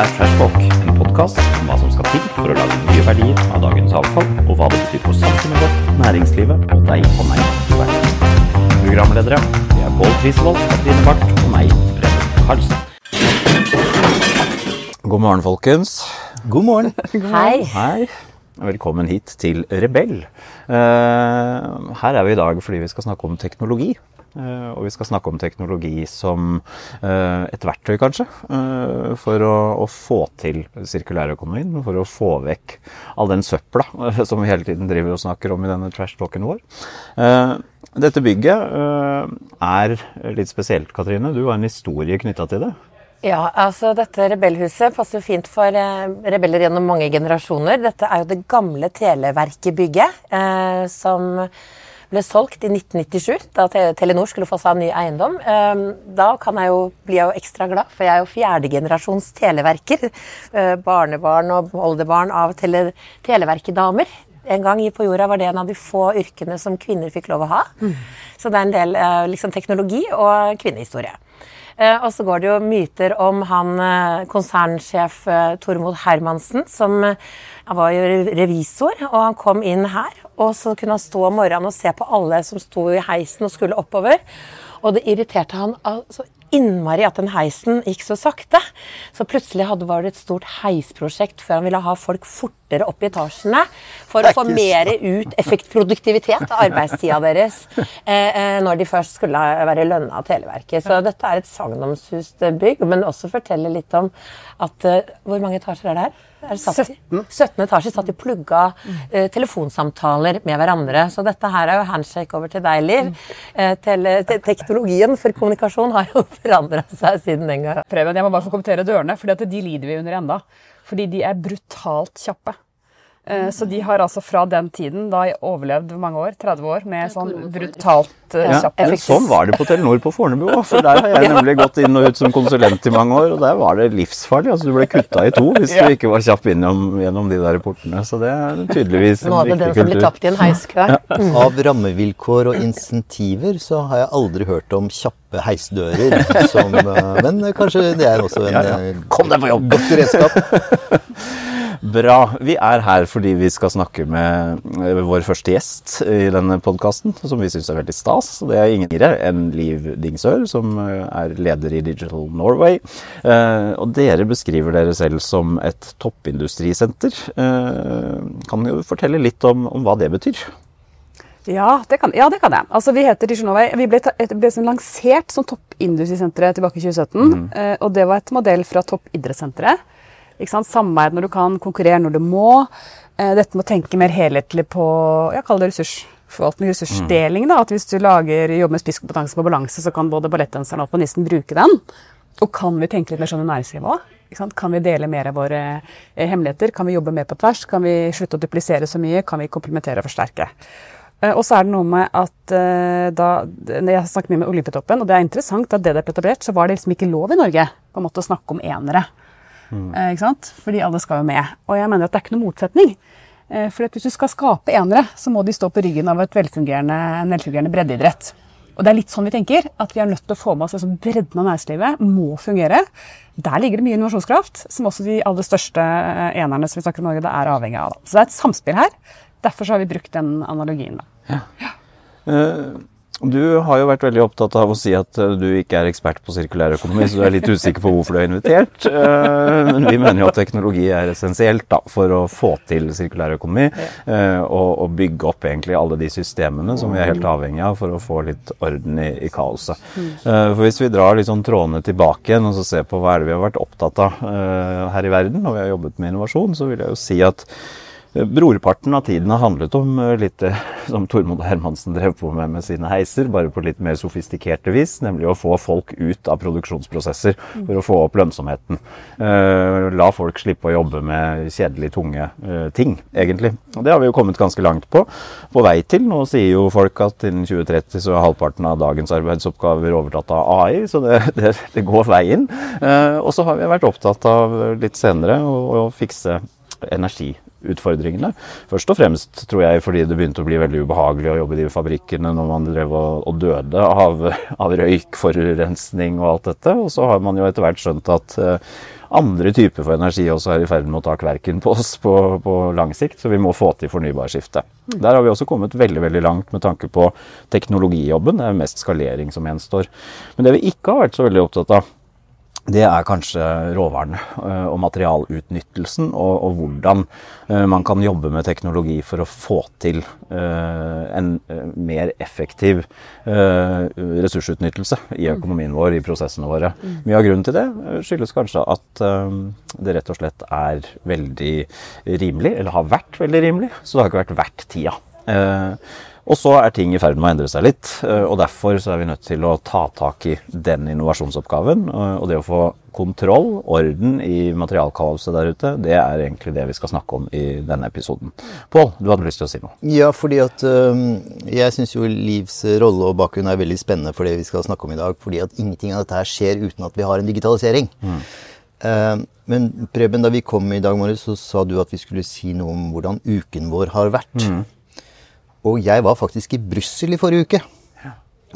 er Trashfolk, en podkast om hva som skal til for å lage nye verdier av dagens avfall, og hva det betyr for samfunnet vårt, næringslivet og deg og meg i verden. Programledere det er Pål Frisvold, Katrine Barth og meg, Preben Karlsen. God morgen, folkens. God morgen. Hei. Hei. Velkommen hit til Rebell. Uh, her er vi i dag fordi vi skal snakke om teknologi. Eh, og vi skal snakke om teknologi som eh, et verktøy, kanskje, eh, for å, få til sirkulærøkonomien. For å få vekk all den søpla som vi hele tiden driver og snakker om i denne trash-talken vår. Dette bygget er litt spesielt, Katrine. Du har en historie knytta til det. Ja, altså dette rebellhuset passer jo fint for rebeller gjennom mange generasjoner. Dette er jo det gamle Televerket-bygget eh, som ble solgt i 1997, da Telenor skulle få seg en ny eiendom. Eh, da kan jeg jo, bli jeg jo ekstra glad, for jeg er jo fjerdegenerasjons televerker. Eh, barnebarn og oldebarn av tele, televerkedamer. En gang på jorda var det en av de få yrkene som kvinner fikk lov å ha. Så det er en del eh, liksom teknologi og kvinnehistorie. Eh, og så går det jo myter om han konsernsjef Tormod Hermansen, som han var jo revisor, og han kom inn her. Og så kunne han stå om morgenen og se på alle som sto i heisen og skulle oppover. Og det irriterte han så innmari at den heisen gikk så sakte. Så plutselig var det et stort heisprosjekt før han ville ha folk fortere opp i etasjene. For å få mer ut effektproduktivitet av arbeidstida deres eh, eh, når de først skulle være lønna av Televerket. Så dette er et sagnomsust eh, bygg, men også forteller litt om at eh, Hvor mange etasjer er det her? Er det satt i? 17 etasjer satt i plugga eh, telefonsamtaler med hverandre. Så dette her er jo handshake over til deg, Liv. Eh, te teknologien for kommunikasjon har jo forandra seg siden den gang. Preben, jeg må bare få kommentere dørene, for de lider vi under enda. Fordi de er brutalt kjappe. Eh, Så de har altså fra den tiden da overlevd hvor mange år? 30 år med sånn brutalt eh, Ja, kjapp men sånn var det på Telenor på Fornebu òg. For der har jeg nemlig gått inn og ut som konsulent i mange år, og der var det livsfarlig. Altså Du ble kutta i to hvis du ikke var kjapp innom gjennom de der portene. Så det er tydeligvis en Nå hadde den viktig som ble kultur. tapt i en heiskø. Av rammevilkår og insentiver så har jeg aldri hørt om kjappe heisdører. Som, eh, men kanskje det er også en Ja, ja. Kom deg på jobb! godt redskap. Bra. Vi er her fordi vi skal snakke med vår første gjest i denne podkasten, som vi syns er veldig stas. Det er ingen andre enn Liv Dingsør, som eh, er leder i Digital Norway. Eh, Og dere beskriver dere selv som et toppindustrisenter. Eh, Kan du fortelle litt om, om hva det betyr? Ja, det kan, ja, det kan jeg. Altså, vi heter Digital Norway. Vi ble, ble lansert som toppindustrisenteret tilbake i 2017. eh, og det var et modell fra toppidrettssenteret. Ikke sant? Samarbeid når du kan, konkurrere når du må. Eh, dette med å tenke mer helhetlig på ja, kall det ressursforvaltning, ressursdeling. Da. At hvis du lager, jobber med spisskompetanse på balanse, så kan både ballettdanseren og alpinisten bruke den. Og kan vi tenke litt mer sånn i næringslivet òg? Kan vi dele mer av våre eh, hemmeligheter? Kan vi jobbe mer på tvers? Kan vi slutte å duplisere så mye? Kan vi komplementere og forsterke? Eh, Og så er det noe med at da Jeg har snakket mye med Olympiatoppen, og det er interessant at det det ble etablert, så var det liksom ikke lov i Norge på en måte å snakke om enere. Eh, ikke sant? Fordi alle skal jo med. Og jeg mener at det er ikke noen motsetning. Eh, for at hvis du skal skape enere, så må de stå på ryggen av et velfungerende, en velfungerende breddeidrett. Og det er litt sånn vi tenker, at vi er nødt til å få med oss altså bredden av næringslivet må fungere. Der ligger det mye innovasjonskraft, som også de aller største eh, enerne som vi snakker om Norge, det er avhengig av. Så det er et samspill her. Derfor så har vi brukt den analogien. Da. Eh, Du har jo vært veldig opptatt av å si at eh, du ikke er ekspert på sirkulær økonomi, så du er litt usikker på hvorfor du er invitert. Eh, Men vi mener jo at teknologi er essensielt da, for å få til sirkulær økonomi. eh, Og, og bygge opp egentlig alle de systemene som vi er helt avhengig av for å få litt orden i, i kaoset. Eh, For hvis vi drar sånn trådene tilbake igjen og så ser på hva er det vi har vært opptatt av her i verden, når vi har jobbet med innovasjon, så vil jeg jo si at Brorparten av tiden har handlet om eh, litt eh, som Tormod Hermansen drev på med med sine heiser, bare på litt mer sofistikerte vis, nemlig å få folk ut av produksjonsprosesser for å få opp lønnsomheten. Eh, La folk slippe å jobbe med kjedelig tunge eh, ting, egentlig. Og det har vi jo kommet ganske langt på, på vei til. Nå sier jo folk at innen 2030 så er halvparten av dagens arbeidsoppgaver overtatt av AI, så det, det, det går veien. Eh, Og så har vi vært opptatt av litt senere å, å fikse energi utfordringene. Først og fremst tror jeg fordi det begynte å bli veldig ubehagelig å jobbe i de fabrikkene når man drev og, og døde av, av røyk, forurensning og alt dette. Og så har man jo etter hvert skjønt at uh, andre typer for energi også er i ferd med å ta kverken på oss på, på lang sikt, så vi må få til fornybarskiftet. Der har vi også kommet veldig veldig langt med tanke på teknologijobben. Det er mest skalering som gjenstår. Men det vi ikke har vært så veldig opptatt av, det er kanskje råvaren eh, og materialutnyttelsen, og, og, hvordan eh, man kan jobbe med teknologi for å få til uh, en mer effektiv ressursutnyttelse i økonomien vår, i prosessene våre. Mye av grunnen til det skyldes kanskje at det rett og slett er veldig rimelig, eller har vært veldig rimelig, så det har ikke vært verdt tida. Og så er ting i ferd med å endre seg litt, eh, og derfor så er vi nødt til å ta tak i den innovasjonsoppgaven. Og det å få kontroll, orden i materialkaoset der ute, det er egentlig det vi skal snakke om i denne episoden. Pål, du hadde lyst til å si noe? Ja, fordi at øh, jeg syns jo Livs rolle og bakgrunn er veldig spennende for det vi skal snakke om i dag. Fordi at ingenting av dette her skjer uten at vi har en digitalisering. Mm. Men Preben, da vi kom i dag morges, så sa du at vi skulle si noe om hvordan uken vår har vært. Mm. Og jeg var faktisk i Brussel i forrige uke.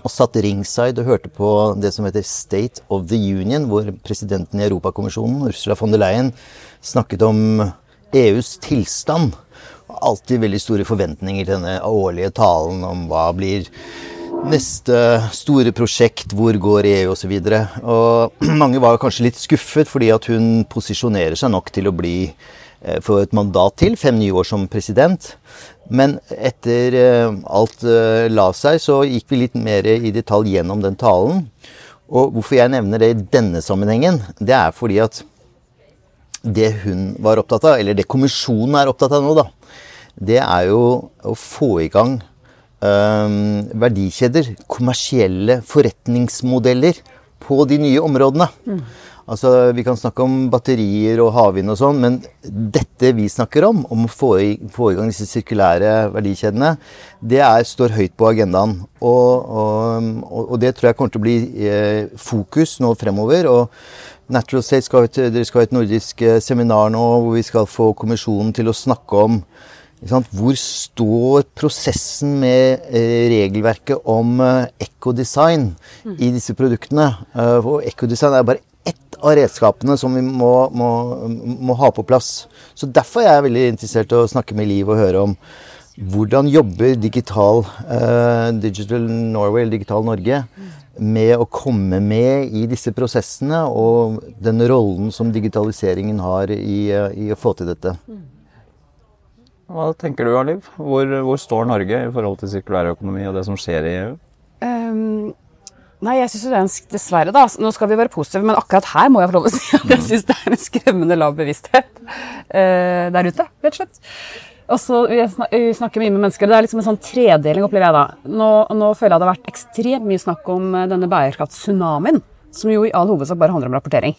Og satt ringside og hørte på det som heter State of the Union, hvor presidenten i Europakommisjonen, Ursula von der Leyen, snakket om EUs tilstand. Alltid veldig store forventninger til denne årlige talen om hva blir neste store prosjekt, hvor går EU osv. Mange var kanskje litt skuffet fordi at hun posisjonerer seg nok til å bli eh, få et mandat til, fem nye år som president. Men etter eh, alt eh, la seg, så gikk vi litt mer i detalj gjennom den talen. Og hvorfor jeg nevner det i denne sammenhengen, det er fordi at det hun var opptatt av, eller det kommisjonen er opptatt av nå, da, det er jo å få i gang øhm, verdikjeder, kommersielle forretningsmodeller, på de nye områdene. Mm. Altså, Vi kan snakke om batterier og havvind og sånn, men dette vi snakker om, om å få i, få i gang disse sirkulære verdikjedene, det er, står høyt på agendaen. Og, og, og, det tror jeg kommer til å bli eh, fokus nå fremover. og Natural State skal, dere skal ha et nordisk eh, seminar nå hvor vi skal få kommisjonen til å snakke om hvor står prosessen med eh, regelverket om eh, ekodesign i disse produktene? Og ekodesign er bare av redskapene som vi må, må, må, ha på plass. Så Derfor er jeg veldig interessert i å snakke med Liv og høre om hvordan jobber Digital, uh, Digital Norway, eller Digital Norge, med å komme med i disse prosessene, og den rollen som digitaliseringen har i, uh, i å få til dette. Hva tenker du, Liv? Hvor, hvor står Norge i forhold til sirkulærøkonomi og det som skjer i EU? Um, Nei, jeg syns det er en, dessverre, da. Nå skal vi være positive, men akkurat her må jeg få lov å si at jeg syns det er en skremmende lav bevissthet uh, der ute, rett og slett. Og så Vi snakker mye med mennesker. Det er liksom en sånn tredeling, opplever jeg da. Nå, nå, føler jeg det har vært ekstremt mye snakk om eh, denne bærekraftstsunamien, som jo i all hovedsak bare handler om rapportering.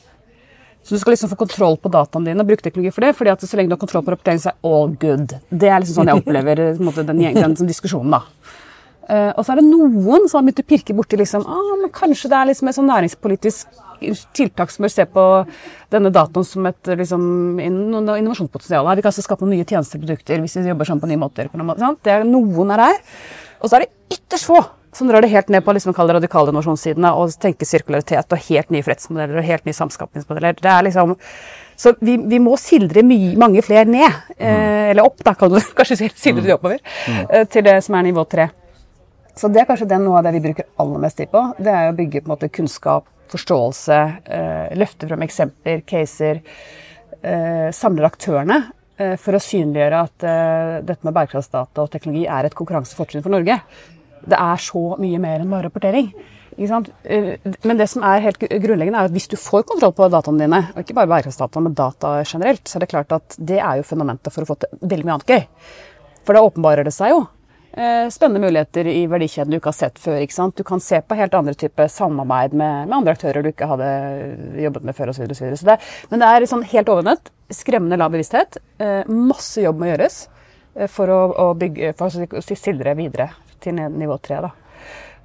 Så du skal liksom få kontroll på dataene dine og bruke teknologi for det. fordi at så lenge du har kontroll på rapportering, så er all good. Det er liksom sånn jeg opplever måte, den, den, den, diskusjonen, da. Uh, og så er det noen som har begynt å pirke borti liksom, ah, men kanskje det er liksom et sånn næringspolitisk tiltak som bør se på denne datoen som et liksom, innovasjonspotensial. Vi kan altså skape noen nye tjenester og produkter hvis vi jobber sammen på nye måter. Noen det er Noen er her. Og så er det ytterst få som drar det helt ned på liksom, radikale innovasjonssidene og tenker sirkularitet og helt nye forretningsmodeller og helt nye samskapningsmodeller. Det er liksom... Så vi, vi må sildre mye, mange flere ned, eh, mm. eller opp, da kan du kanskje sildre de oppover, mm. eh, til det som er nivå tre. Så det er kanskje det, noe av det vi bruker aller mest tid på. Det er å bygge på en måte kunnskap, forståelse, eh, løfte fram eksempler, caser. Eh, samler aktørene eh, for å synliggjøre at dette med bærekraftsdata og teknologi er et konkurransefortrinn for Norge. Det er så mye mer enn bare rapportering. Men det som er helt grunnleggende er at hvis du får kontroll på dataene dine, og ikke bare bærekraftsdata, men data generelt, så er det klart at det er jo fundamentet for å få til veldig mye annet gøy. For da åpenbarer det seg jo spennende muligheter i verdikjeden du ikke har sett før. ikke sant? Du kan se på helt andre typer samarbeid med, med, andre aktører du ikke hadde jobbet med før osv. Men det er sånn helt overordnet. Skremmende lav bevissthet. Eh, masse jobb må gjøres eh, for å, å, bygge, for å sildre videre til nivå tre. da.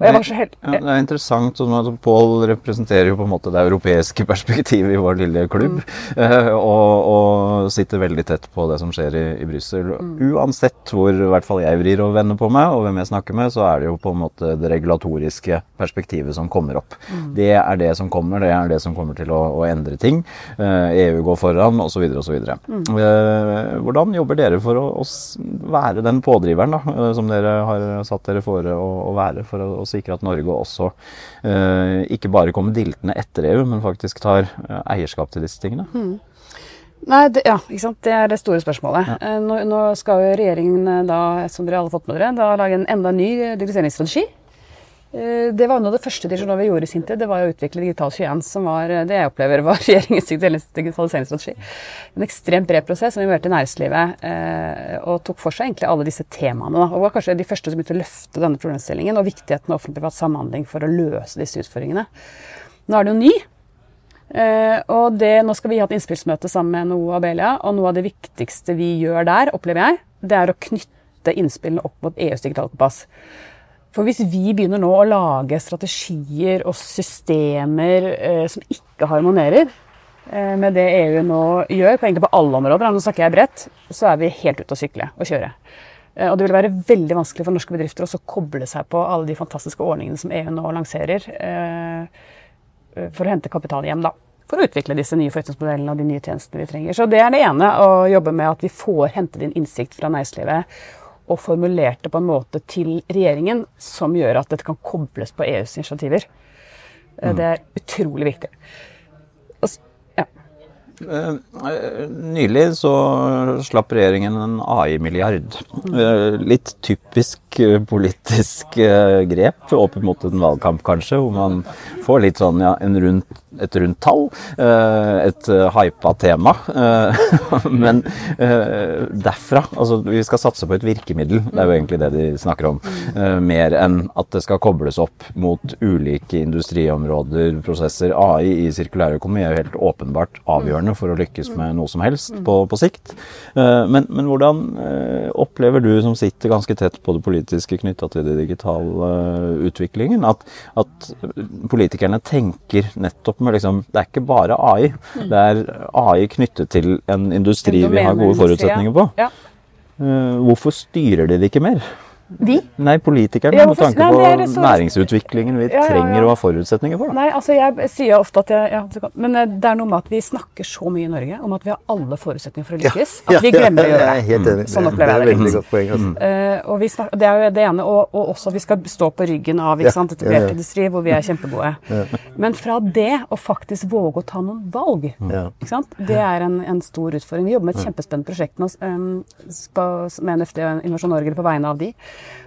Helt, Ja, det er interessant. sånn at Pål representerer jo på en måte det europeiske perspektivet i vår lille klubb. Mm. Og, og sitter veldig tett på det som skjer i, i Brussel. Uansett hvor i hvert fall jeg vrir og vender på meg, og hvem jeg snakker med, så er det jo på en måte det regulatoriske perspektivet som kommer opp. Det er det som kommer, det er det som kommer til å, å endre ting. Eh, EU går foran, osv. osv. Mm. hvordan jobber dere for å, å være den pådriveren da, eh, som dere har satt dere fore å, å være, for å sikre at Norge også eh, ikke bare kommer diltende etter EU, men faktisk tar eh, eierskap til disse tingene? Nei, det, ja, ikke sant? det er det store spørsmålet. Ja. Nå, nå skal jo regjeringen, eh, da, som dere alle har fått med dere, da lage en enda ny eh, digitaliseringsstrategi. Eh, Det var noe av det første Dijonove gjorde i sin. Det var å utvikle Digital 21, som var eh, det jeg opplever var regjeringens digitalis- digitaliseringsstrategi. En ekstremt bred prosess som involverte næringslivet eh, og tok for seg egentlig alle disse temaene. Da. Og var kanskje de første som begynte å løfte denne problemstillingen og viktigheten av offentlig-privat samhandling for å løse disse utfordringene. Nå er det jo ny. Og det, nå skal vi ha et innspillsmøte sammen med NHO og Abelia, og noe av det viktigste vi gjør der, opplever jeg, det er å knytte innspillene opp mot EUs digitale kompass. For hvis vi begynner nå å lage strategier og systemer eh, som ikke harmonerer eh, med det EU nå gjør, på egentlig på alle områder, nå snakker jeg bredt, så er vi helt ute å sykle og kjøre. Eh, og det vil være veldig vanskelig for norske bedrifter å koble seg på alle de fantastiske ordningene som EU nå lanserer. Eh, for å hente kapital hjem, da. For å utvikle disse nye forretningsmodellene og de nye tjenestene vi trenger. Så det er det ene, å jobbe med at vi får hentet inn innsikt fra næringslivet og formulert det på en måte til regjeringen som gjør at dette kan kobles på EUs initiativer. Mm. Det er utrolig viktig. Eh, eh, Nylig så slapp regjeringen en AI-milliard. Eh, Litt typisk eh, politisk eh, grep opp mot en valgkamp, kanskje, hvor man får litt sånn ja, rundt, et rundt tall. eh, Et eh, hypa tema. eh, Men eh, derfra Altså, vi skal satse på et virkemiddel. Det er jo egentlig det de snakker om. Eh, Mer enn at det skal kobles opp mot ulike industriområder, prosesser. AI i sirkulær økonomi er jo helt åpenbart avgjørende for å lykkes med noe som helst på, på sikt. Eh, Men, men hvordan eh, opplever du som sitter ganske tett på det politiske knytta til den digitale eh, utviklingen, at, at politikerne tenker nettopp med liksom Det er ikke bare AI. Det er AI knyttet til en industri vi har gode forutsetninger på. Hvorfor styrer de det ikke mer? Vi? Nei, politikerne, Ja, med tanke det på nei, så- næringsutviklingen vi Ja, ja, ja. trenger å ha forutsetninger for. Da. Nei, altså jeg sier ofte at jeg, ja, Men eh, det er noe med at vi snakker så mye i Norge om at vi har alle forutsetninger for å lykkes, at vi glemmer å gjøre det. helt enig. Sånn opplever det jeg det veldig godt poeng. Altså. Uh, og vi snak, det er jo det ene, og, og også at vi skal stå på ryggen av ikke sant, ja, etablert ja. industri, hvor vi er kjempegode. Men fra det å faktisk våge å ta noen valg, Ja. ikke sant? det er en, en stor utfordring. Vi jobber med et kjempespennende prosjekt nå, um, med NFD og Innovasjon Norge på vegne av de,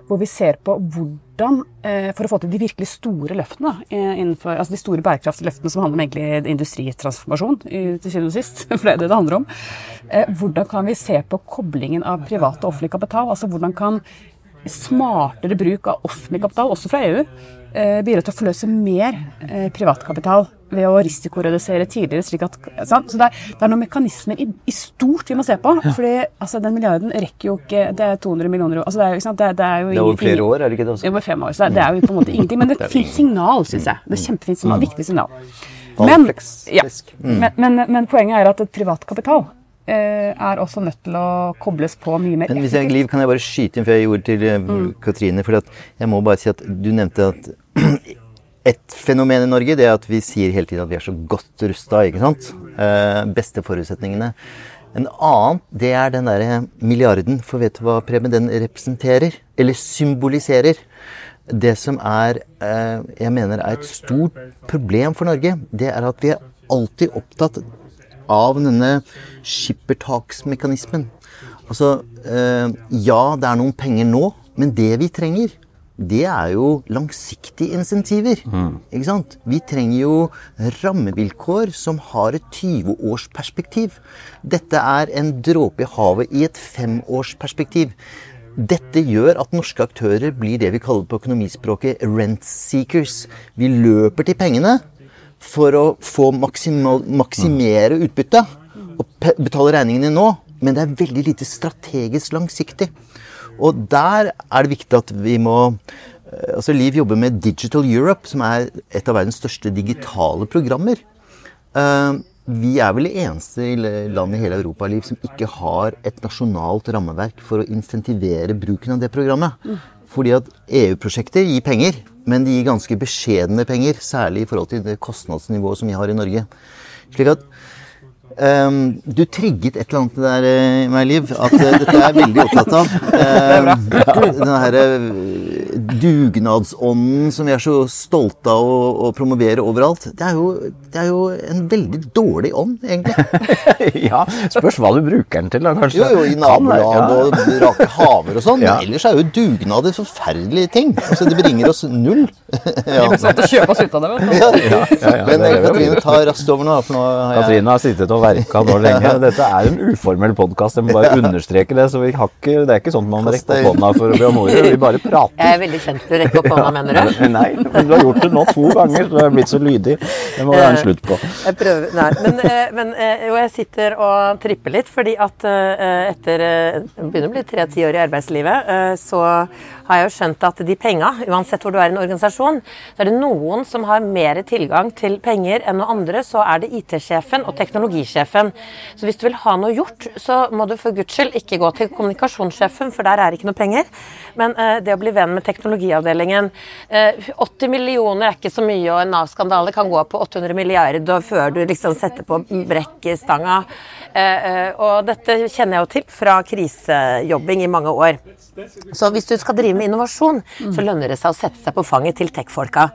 hvor vi ser på hvordan, eh, for å få til de virkelig store løftene, eh, innenfor, altså de store bærekraftsløftene som handler om egentlig industritransformasjon, til syvende og sist, for det er det det handler om, eh, hvordan kan vi se på koblingen av privat og offentlig kapital? Altså hvordan kan smartere bruk av offentlig kapital, også fra EU, bidra til å forløse mer eh, privatkapital ved å risikoredusere tidligere. slik at, sant? Så det er, det er noen mekanismer i, i stort vi må se på. fordi altså, den milliarden rekker jo ikke Det er 200 millioner altså, det er? Det, det er jo Det er over flere år, er det ikke det? også? over fem år. Så det er jo på en måte ingenting. Men det er et fint signal, syns jeg. Det er et kjempefint signal. Viktig signal. Men, ja, men, men, men poenget er at et privatkapital eh, er også nødt til å kobles på mye mer Men hvis jeg, Liv, kan jeg bare skyte inn før jeg gjorde til mm. Katrine? For jeg må bare si at du nevnte at et fenomen i Norge det er at vi sier hele tiden at vi er så godt rusta. Eh, beste forutsetningene. En annen det er den derre milliarden. For vet du hva, Preben, den representerer? Eller symboliserer? Det som er, eh, jeg mener er et stort problem for Norge, det er at vi er alltid opptatt av denne skippertaksmekanismen. Altså, eh, ja, det er noen penger nå, men det vi trenger, det er jo langsiktige insentiver. Ikke sant? Vi trenger jo rammevilkår som har et 20-årsperspektiv. Dette er en dråpe i havet i et femårsperspektiv. Dette gjør at norske aktører blir det vi kaller på økonomispråket rent seekers. Vi løper til pengene for å få maksimal, maksimere utbyttet og betale regningene nå, men det er veldig lite strategisk langsiktig. Og der er det viktig at vi må eh, altså Liv jobber med Digital Europe, som er et av verdens største digitale programmer. Eh, vi er vel det eneste le- i hele Europa Liv, som ikke har et nasjonalt rammeverk for å insentivere bruken av det programmet. Fordi at EU-prosjekter gir penger, men de gir ganske beskjedne penger. Særlig i forhold til det kostnadsnivået som vi har i Norge. Slik at ehm, du trigget et eller annet der, i meg, Liv, at uh, dette er jeg veldig opptatt av. Um, denne her eh, dugnadsånden som vi er så stolte av å, å promovere overalt. Det er, jo, det er jo en veldig dårlig ånd, egentlig. ja, spørs hva du bruker den til, da, kanskje. Jo, jo, i nabolag og rake haver og sånn. Ja. Men ellers er jo dugnad en forferdelig ting. Altså, det bringer oss null. ja. Vi satt å kjøpe oss ut av det, vet du. Ja, ja, ja, Men det eh. Katrine, ta raskt over nå. For nå har jeg Katrine har sittet og verka nå lenge. Dette er en uformell podkast. Jeg må bare understreke det. så vi har ikke, Det er ikke sånn man rekker på opp hånda for å be om ordet. Vi bare prater. Veldig kjent til å rekke opp hånda, mener du? Nei, men du har gjort det nå to ganger, så du er blitt så lydig. Det må vi være en slutt på. Jeg prøver, nei, men, eh, men eh, jo, jeg sitter og tripper litt, fordi at eh, etter eh, det begynner å bli tre-ti år i arbeidslivet, eh, så har jeg jo skjønt at de penga, uansett hvor du er i en organisasjon, så er det noen som har mer tilgang til penger enn noen andre, så er det IT-sjefen og teknologisjefen. Så hvis du vil ha noe gjort, så må du for guds skyld ikke gå til kommunikasjonssjefen, for der er det ikke noe penger. Men eh, det å bli venn med teknologiavdelingen eh, 80 millioner er ikke så mye, og en Nav-skandale kan gå på 800 milliarder før du liksom setter på brekkstanga. Eh, eh, og dette kjenner jeg jo til fra krisejobbing i mange år. Så hvis du skal drive med innovasjon, så lønner det seg å sette seg på fanget til tech-folka.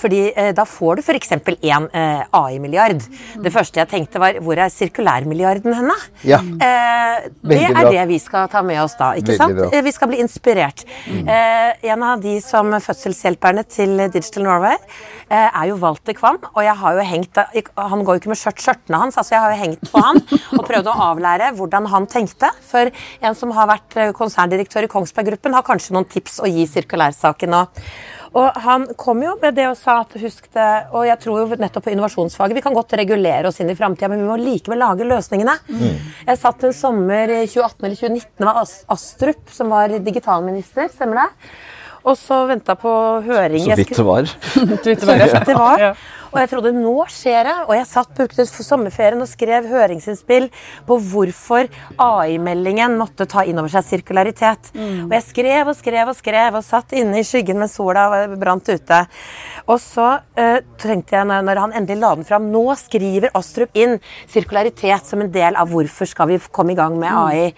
Fordi eh, da får du f.eks. én AI-milliard. Det første jeg tenkte var hvor er sirkulærmilliarden henne? Ja. Eh, det er det vi skal ta med oss da, ikke sant? Vi skal bli inspirert. Eh, en av de som fødselshjelperne til Digital Norway er jo Walter Kvam, og jeg har jo hengt Han går jo ikke med skjørt skjørtene hans, altså jeg har jo hengt på han og prøvd å avlære hvordan han tenkte. For en som har vært eh, konserndirektør i Kongsberg Gruppen, har kanskje noen tips å gi sirkulærsaken nå. Og han kom jo med det og sa at husk det Og jeg tror jo nettopp på innovasjonsfaget Vi kan godt regulere oss inn i framtida, men vi må likevel lage løsningene. Jeg satt en sommer i 2018 eller 2019, det var Astrup som var digitalminister, stemmer det? Og så venta på høring. Så vidt det var. så vidt det var. Og jeg trodde nå skjer det. Og jeg satt brukte sommerferien og skrev høringsinnspill på hvorfor AI-meldingen måtte ta inn over seg sirkularitet. Og jeg skrev og skrev og skrev og satt inne i skyggen mens sola brant ute. Og så uh, tenkte jeg når, når han endelig la den fram Nå skriver Astrup inn sirkularitet som en del av hvorfor skal vi komme i gang med AI.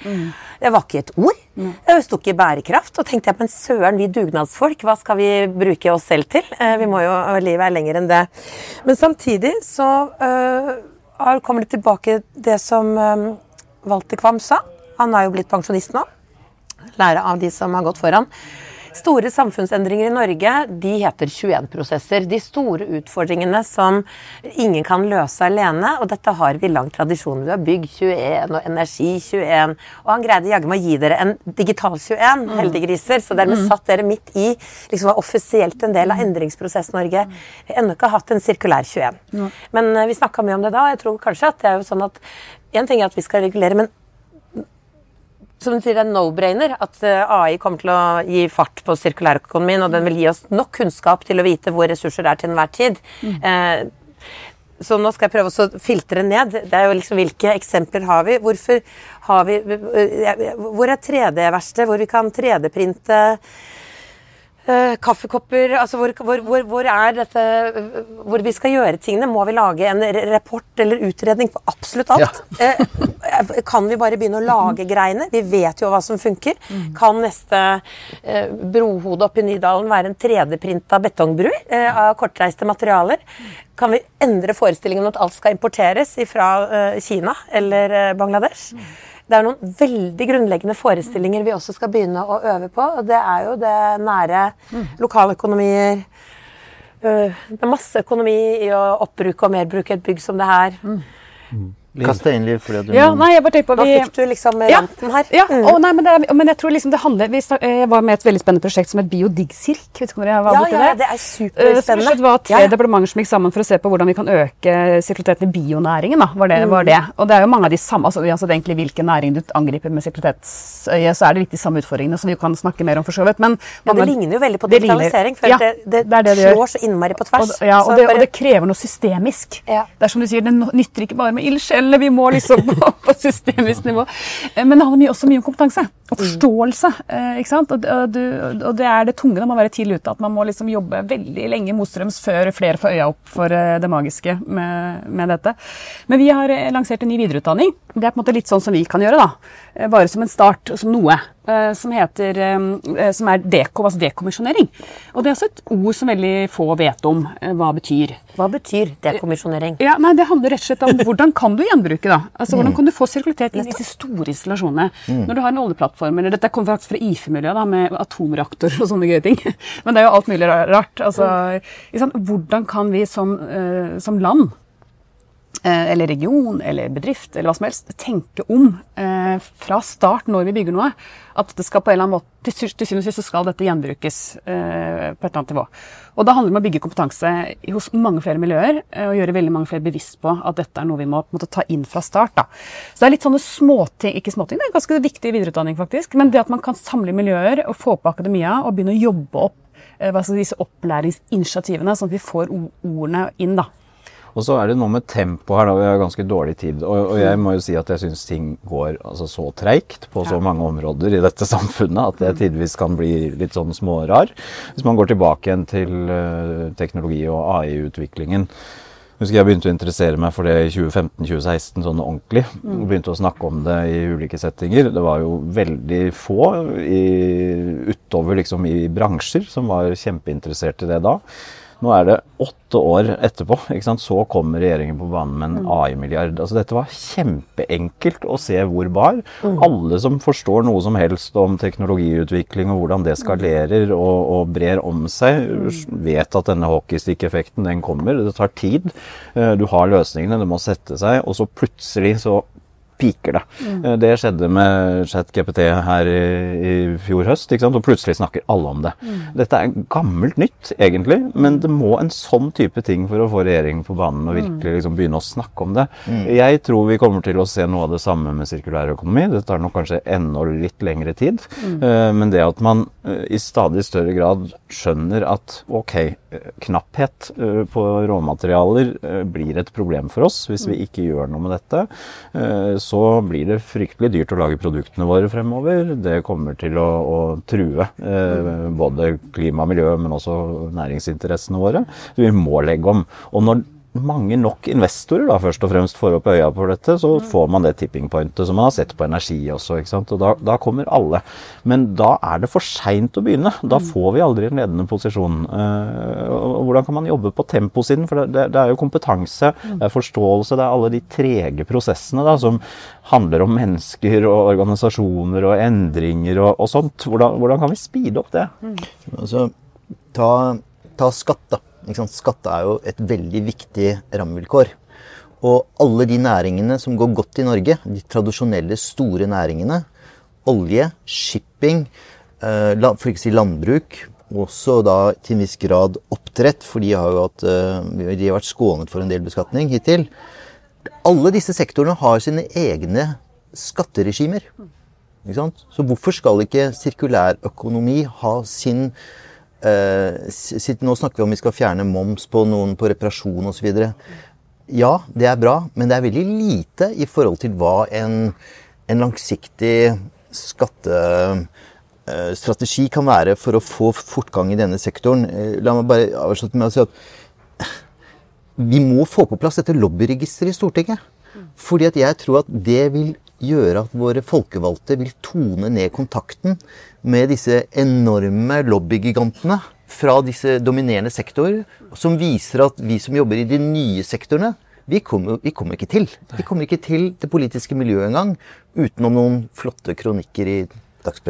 Det var ikke et ord. Det sto ikke bærekraft. Og tenkte jeg, men søren, vi dugnadsfolk, hva skal vi bruke oss selv til? Eh, vi må jo, Livet er lenger enn det. Men samtidig så eh, kommer det tilbake det som eh, Walter Kvam sa. Han er jo blitt pensjonist nå. Lære av de som har gått foran. Store samfunnsendringer i Norge de heter 21-prosesser. De store utfordringene som ingen kan løse alene. Og dette har vi lang tradisjon. Vi har bygg 21 og energi 21. Og han greide jaggu meg å gi dere en digital 21, heldiggriser. Så dermed satt dere midt i liksom var offisielt en del av endringsprosess-Norge. Vi har ennå ikke hatt en sirkulær 21. Men eh, vi snakka mye om det da. og Jeg tror kanskje at det er jo sånn at en ting er at vi skal regulere, men som du sier, det er no-brainer at eh, AI kommer til å gi fart på sirkulærøkonomien, og den vil gi oss nok kunnskap til å vite hvor ressurser er til enhver tid. Eh, så nå skal jeg prøve å filtre ned. Det er jo liksom Hvilke eksempler har vi? Hvorfor har vi eh, Hvor er 3D-verkstedet, hvor vi kan 3D-printe Eh, kaffekopper altså hvor, hvor, hvor, hvor er dette Hvor vi skal gjøre tingene? Må vi lage en rapport eller utredning på absolutt alt? Eh, kan vi bare begynne å lage greiene? Vi vet jo hva som funker. Kan neste uh, brohode oppe i Nydalen være en 3D-printa betongbru eh, av kortreiste materialer? Kan vi endre forestillingen om at alt skal importeres fra eh, Kina eller eh, Bangladesh? Det er noen veldig grunnleggende forestillinger vi også skal begynne å øve på. Og det er jo det nære lokaløkonomier. øh, Det er masse økonomi i å oppbruke og merbruke et bygg som det her. Liv. Kast inn, Liv. Fordi du Ja, nei, jeg bare på Nå vi- fikk du liksom Ja, rampen her. Ja, å, nei, men, det, men jeg tror liksom det handler vi, snak- Jeg var med i et veldig spennende prosjekt som het Biodigcirk. Vet ikke om dere var Ja, ja, det? det er Eh, superspennende. slett var tre Ja, ja. departementer som gikk sammen for å se på hvordan vi kan øke sirkuliteten i bionæringen. Da, var det, Mm. var det. Og det er jo mange av de samme, altså altså egentlig hvilken næring du angriper med sirkulitetsøye, så er det litt de samme utfordringene som vi kan snakke mer om for så vidt. Men Ja, mange- det ligner jo veldig på digitalisering, for ja, det, det, det det det slår så innmari på Og, tvers. ja, og Så det, bare- og det krever noe systemisk. Ja. Det er som du sier, det nytter ikke bare med ildsjelene, vi må liksom på, på systemisk nivå. Eh, Men det handler mye, også mye om kompetanse og forståelse. eh, ikke sant? Og, og, og det er det tunge når man må være tidlig ute, at man må liksom jobbe veldig lenge motstrøms før flere får øya opp for eh, det magiske med, med dette. Men vi har lansert en ny videreutdanning. Det er på en måte litt sånn som vi kan gjøre, da. Bare som en start, som noe. Eh, Som heter eh, som er dekom, altså dekommisjonering. Og det er også et ord som veldig få vet om eh, hva betyr. Hva betyr dekommisjonering? Ja, nei, Det handler rett og slett om hvordan kan du gjenbruke. da? Altså, Hvordan kan du få sirkulitet inn i disse store installasjonene? Når du har en oljeplattform, eller Dette kommer faktisk fra IFE-miljøet, da, med atomreaktorer og sånne gøye ting. Men det er jo alt mulig rart. Altså, ikke? Hvordan kan vi som, eh, som land eh, eller region eller bedrift eller hva som helst, tenke om eh, fra start når vi bygger noe, at det skal på en eller annen måte, til, til syvende og sist så skal dette gjenbrukes eh, på et eller annet nivå. Og da handler det om å bygge kompetanse hos mange flere miljøer eh, og gjøre veldig mange flere bevisst på at dette er noe vi må måte, ta inn fra start. Da. Så det er litt sånne småting, ikke småting, det er ganske viktig videreutdanning faktisk, men det at man kan samle miljøer og få på akademia og begynne å jobbe opp eh, disse opplæringsinitiativene, sånn at vi får ordene inn. da. Og så er det noe med tempo her, da. Vi har ganske dårlig tid. Og, og jeg må jo si at jeg syns ting går altså, så treigt på så mange områder i dette samfunnet at det tidvis kan bli litt sånn smårar. Hvis man går tilbake igjen til uh, teknologi- og AI-utviklingen. Husker jeg begynte å interessere meg for det i 2015-2016 sånn ordentlig. Og begynte å snakke om det i ulike settinger. Det var jo veldig få i, utover liksom i bransjer som var kjempeinteressert i det da. Nå er det åtte år etterpå, så kommer regjeringen på banen med en AI-milliard. Altså Dette var kjempeenkelt å se hvor bar. Alle som forstår noe som helst om teknologiutvikling og hvordan det skalerer og, og brer om seg, vet at denne hockeystick-effekten den kommer. Det tar tid. Eh, Du har løsningene, det må sette seg, og så plutselig så piker det. Mm. Det skjedde med ChatGPT her i, i fjor høst, ikke sant? og plutselig snakker alle om det. Dette er gammelt nytt, egentlig, men det må en sånn type ting for å få regjeringen på banen og virkelig liksom begynne å snakke om det. Jeg tror vi kommer til å se noe av det samme med sirkulær økonomi. Det tar nok kanskje enda litt lengre tid, Eh, men det at man eh, i stadig større grad skjønner at ok, eh, knapphet eh, på råmaterialer eh, blir et problem for oss hvis vi ikke gjør noe med dette. Så blir det fryktelig dyrt å lage produktene våre fremover. Det kommer til å, å true eh, både klima og miljø, men også næringsinteressene våre. Så vi må legge om. Og når mange nok investorer da, først og fremst får opp øya på dette, så får man det tipping pointet som man har sett på energi også. ikke sant? Og da, da kommer alle. Men da er det for seint å begynne. Da får vi aldri en ledende posisjon. Eh, og hvordan kan man jobbe på temposiden? For det, det, det er jo kompetanse, det er forståelse, det er alle de trege prosessene da, som handler om mennesker og organisasjoner og endringer og, og sånt. Hvordan, hvordan kan vi speede opp det? Altså, ta, ta skatt, da. Ikke sant? Skatt er jo et veldig viktig rammevilkår. Og alle de næringene som går godt i Norge, de tradisjonelle store næringene, olje, shipping, eh, for ikke å si landbruk, også da til en viss grad oppdrett, for de har jo hatt, eh, de har vært skånet for en del beskatning hittil. Alle disse sektorene har sine egne skatteregimer. Så hvorfor skal ikke sirkulærøkonomi ha sin Nå snakker vi om vi skal fjerne moms på noen på reparasjon osv. Ja, det er bra, men det er veldig lite i forhold til hva en, en langsiktig skattestrategi kan være for å få fortgang i denne sektoren. Eh, La meg bare avslutte med å si at vi må få på plass dette lobbyregisteret i Stortinget. Fordi at jeg tror at det vil gjøre at våre folkevalgte vil tone ned kontakten med disse enorme lobbygigantene fra disse dominerende sektorer, som viser at vi som jobber i de nye sektorene, vi kommer, vi kommer ikke til. Vi kommer ikke til det politiske miljøet engang utenom noen flotte kronikker i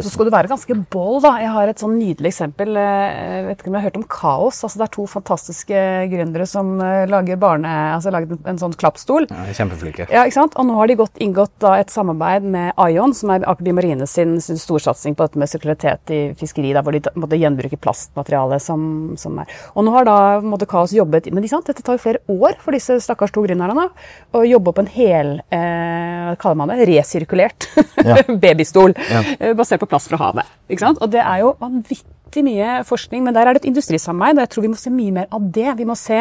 Så skal du være ganske bold, da. Jeg har et sånn nydelig eksempel. eh, Jeg vet ikke om du har hørt om Kaos. Altså, det er to fantastiske gründere som eh, lager barne... Altså laget en sånn klappstol. Ja, Kjempeflinke. Ja, ikke sant? Og nå har de gått, inngått da, et samarbeid med Ion, som er Aker Marine sin, sin storsatsing på dette med sirkularitet i fiskeri, da, hvor de måtte gjenbruke plastmateriale som, som er. Og nå har da måtte Kaos jobbet Men ikke sant? dette tar jo flere år for disse stakkars to gründerne å jobbe opp en hel eh, hva kaller man det, resirkulert Ja. babystol eh, basert på plast fra havet. Og det er jo vanvittig mye forskning, men der er det et industrisamarbeid, og jeg tror vi må se mye mer av det. Vi må se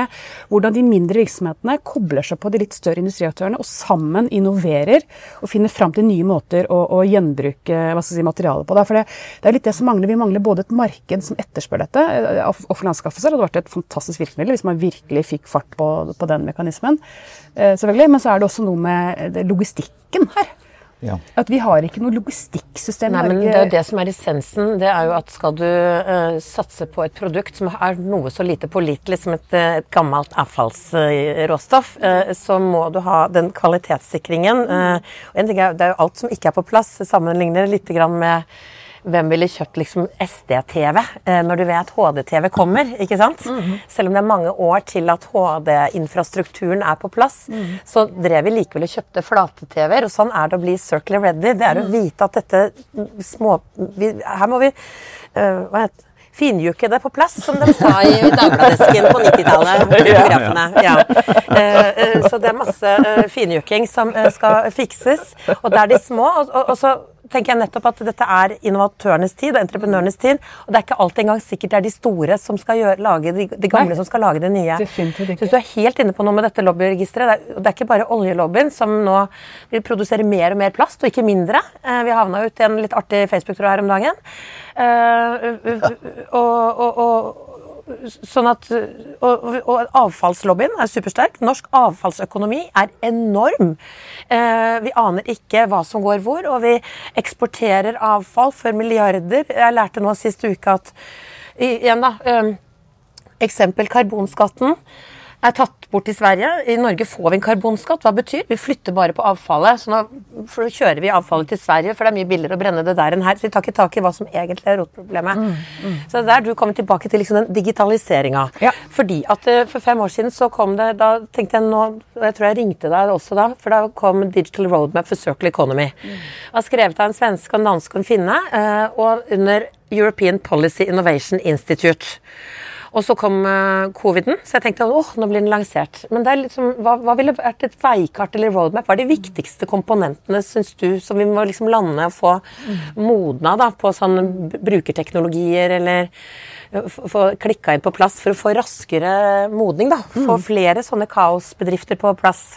hvordan de mindre virksomhetene kobler seg på de litt større industriaktørene og sammen innoverer og finner fram til nye måter å, å gjenbruke si, materialet på. Det for det, det er litt det som mangler. Vi mangler både et marked som etterspør dette, eh, off- offentlige anskaffelser hadde vært et fantastisk virkemiddel hvis man virkelig fikk fart på, på den mekanismen, eh, selvfølgelig. Men så er det også noe med logistikken her. Ja. At vi har ikke noe logistikksystem Nei, men det er jo det som er essensen. Det er jo at skal du uh, satse på et produkt som er noe så lite pålitelig som et, eh, et gammelt avfallsråstoff, uh, så må du ha den kvalitetssikringen. Uh, en ting er, det er jo alt som ikke er på plass. Sammenligner litt grann med hvem ville kjøpt liksom SD-TV eh, når du vet HD-TV kommer? ikke sant? Selv om det er mange år til at HD-infrastrukturen er på plass, så drev vi likevel og kjøpte flate-TV-er. Og sånn er det å bli circular ready. Det er å vite at dette små vi, Her må vi uh, hva heter Finjukke det på plass, som de sa i Dagbladesken på 90-tallet. Ja, Ja. Eh, så det er masse finjukking som skal fikses. Og det er de små. Og, og, og så tenker jeg nettopp at dette er innovatørenes tid og entreprenørenes tid. Og det er ikke alltid engang sikkert det er de store som skal gjøre, lage de, de gamle Nei. som skal lage det nye. Definitivt ikke. Så du er helt inne på noe med dette lobbyregisteret. Det er, det er ikke bare oljelobbyen som nå vil produsere mer og mer plast, og ikke mindre. Eh, vi havna ut i en litt artig Facebook-tråd her om dagen. Eh, og, og, og, sånn at, og, og avfallslobbyen er supersterk. Norsk avfallsøkonomi er enorm. Eh, vi aner ikke hva som går hvor, og vi eksporterer avfall for milliarder. Jeg lærte nå sist uke at igjen da, eh, Eksempel karbonskatten er tatt bort i Sverige. I Norge får vi en karbonskatt. Hva betyr? Vi flytter bare på avfallet. Så nå kjører vi avfallet til Sverige, for det er mye billigere å brenne det der enn her. Så vi tar ikke tak i hva som egentlig er rotproblemet. Så det er der du kommer tilbake til liksom den digitaliseringa. Ja. Fordi at eh, for fem år siden så kom det Da tenkte jeg nå og Jeg tror jeg ringte deg også da, for da kom Digital Roadmap for Circle Economy. Det var skrevet av en svenske, en dansk og en finne, eh, og under European Policy Innovation Institute. Og så kom eh, coviden, så jeg tenkte åh, nå blir den lansert. Men det er liksom, hva, hva ville vært et veikart eller roadmap? Hva er de viktigste komponentene, syns du, som vi må liksom lande og få modna da, på sånn brukerteknologier, eller eh, få klikka inn på plass for å få raskere modning? da, Få flere sånne kaosbedrifter på plass.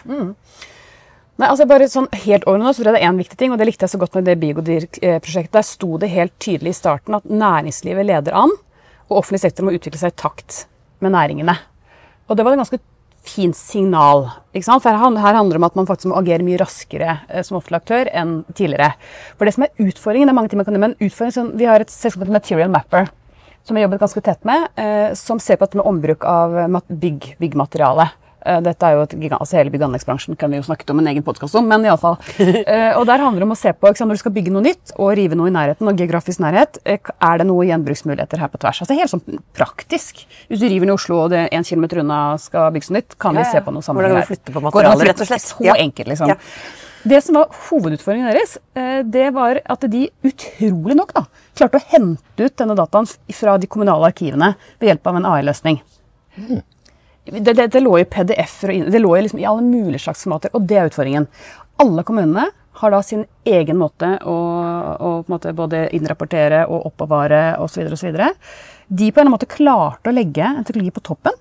Nei, altså bare sånn Helt ordentlig, så tror jeg det er én viktig ting, og det likte jeg så godt med det Bigodir-prosjektet. Der sto det helt tydelig i starten at næringslivet leder an, og offentlig sektor må utvikle seg i takt med næringene. Og det var et ganske fint signal. For her, handler det om at man faktisk må agere mye raskere eh, som offentlig aktør enn tidligere. For det som er utfordringen, det er mange ting man kan gjøre, men utfordringen, Vi har et selskap som Material Mapper, som vi har jobbet ganske tett med, eh, som ser på dette med ombruk av bygg, byggmateriale. Dette er jo et gigant, altså Hele bygg- og anleggsbransjen kan vi jo snakket om en egen podkast om, men iallfall. fall. og der handler det om å se på når du skal bygge noe nytt og rive noe i nærheten, og geografisk nærhet, eh, er det noen gjenbruksmuligheter her på tvers. Altså Helt sånn praktisk. Hvis du river noe i Oslo og det er én kilometer unna skal bygges noe nytt, kan Ja, vi se på noe Hvordan kan der. flytte på materialer, rett og slett? Så Ja. enkelt, liksom. Ja. Det som var hovedutfordringen deres, eh, det var at de utrolig nok da, klarte å hente ut denne dataen fra de kommunale arkivene ved hjelp av en AI-løsning. Det, det, det lå i PDF-er og det lå i liksom i alle mulige slags formater, og det er utfordringen. Alle kommunene har da sin egen måte å, å måte både innrapportere og oppbevare osv. osv. De på en måte klarte å legge en teknologi på toppen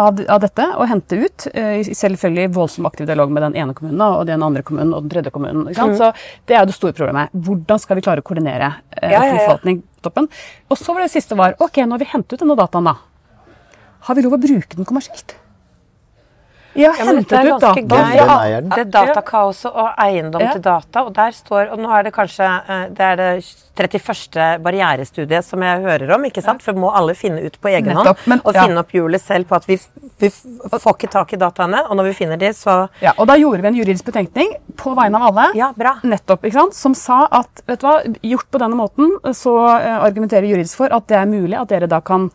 av, av dette og hente ut. Uh, selvfølgelig voldsom aktiv dialog med den ene kommunen og den andre kommunen og den tredje kommunen. Sant? Så Det er jo det store problemet. Hvordan skal vi klare å koordinere uh, Ja, ja, ja. forvaltning på toppen? Og så var det siste var ok, nå har vi hentet ut denne dataen, da. Har vi lov å bruke den kommersielt? Jeg Ja, men dette hentet er ut ganske data gøy. Det er datakaoset og eiendom Ja. til data, og der står Og nå er det kanskje eh, det er det 31. barrierestudiet som jeg hører om, ikke sant? For må alle finne ut på egen hånd men- og ja. finne opp hjulet selv på at vi, vi får ikke tak i dataene, og når vi finner de, så Ja, og da gjorde vi en juridisk betenkning på vegne av alle. Ja, bra. Nettopp, ikke sant? Som sa at vet du hva, gjort på denne måten, så eh, argumenterer juridisk for at det er mulig at dere da kan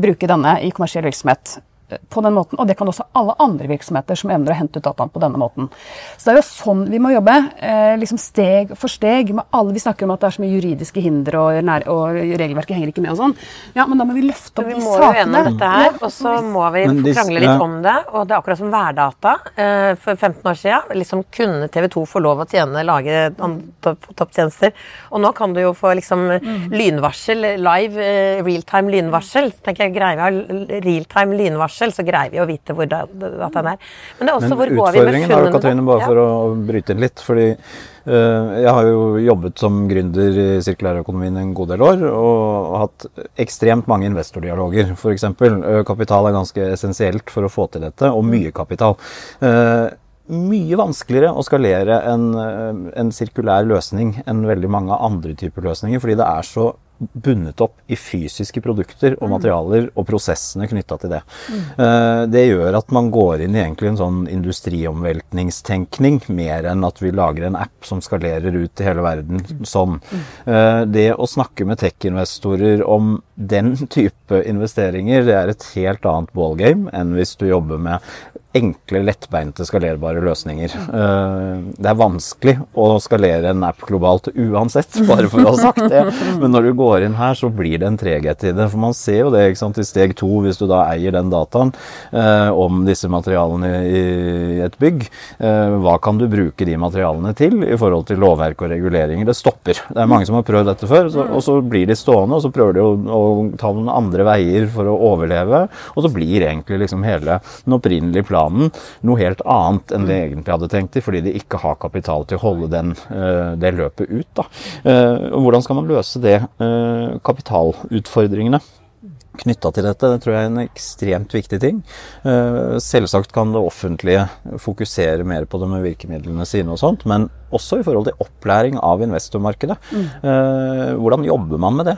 bruke denne i kommersiell virksomhet. eh, på den måten. Og det kan også alle andre virksomheter som evner å hente ut dataen på denne måten. Så det er jo sånn vi må jobbe. Eh, liksom steg for steg med alle. Vi snakker om at det er så mye juridiske hinder, og, nær, og regelverket henger ikke med og sånn. Ja, men da må vi løfte opp vi de må jo gjennom dette her, Ja, og så må vi krangle litt om det. Og det er akkurat som værdata. Eh, for 15 år siden liksom kunne TV 2 få lov å tjene, lage topptjenester. Og nå kan du jo få liksom lynvarsel, live eh, realtime lynvarsel. Så tenker jeg, Greier vi å ha realtime lynvarsel, så greier vi å vite hvor at dataen er. Men det er også Men hvor går vi med utfordringen er jo. Katrine, bare Ja. for å bryte inn litt. fordi eh, jeg har jo jobbet som gründer i sirkulærøkonomien en god del år, og hatt ekstremt mange investordialoger, f.eks. Uh, kapital er ganske essensielt for å få til dette, og mye kapital. Eh, mye vanskeligere å skalere en, eh, en sirkulær løsning enn veldig mange andre typer løsninger, fordi det er så bundet opp i fysiske produkter og materialer og prosessene knytta til det. Eh, Det gjør at man går inn i egentlig en sånn industriomveltningstenkning, mer enn at vi lager en app som skalerer ut til hele verden sånn. Eh, Det å snakke med tech-investorer om den type investeringer, det er et helt annet ballgame enn hvis du jobber med enkle, lettbeinte, skalerbare løsninger. Eh, Det er vanskelig å skalere en app globalt uansett, bare for å ha sagt det. Men når du går inn her, så blir det en treghet i det. For man ser jo det ikke sant, i steg to, hvis du da eier den dataen eh, om disse materialene i et bygg. Eh, hva kan du bruke de materialene til i forhold til lovverk og reguleringer? Det stopper. Det er mange som har prøvd dette før, og så blir de stående, og så prøver de å, ta noen andre veier for å overleve. Og så blir egentlig liksom hele den opprinnelige planen noe helt annet enn det egentlig hadde tenkt i, fordi de ikke har kapital til å holde den, eh, det løpet ut. Da. Eh, hvordan skal man løse det? eh, kapitalutfordringene knytta til dette, det tror jeg er en ekstremt viktig ting. Selvsagt kan det offentlige fokusere mer på det med virkemidlene sine og sånt, men også i forhold til opplæring av investormarkedet. Mm. Hvordan jobber man med det?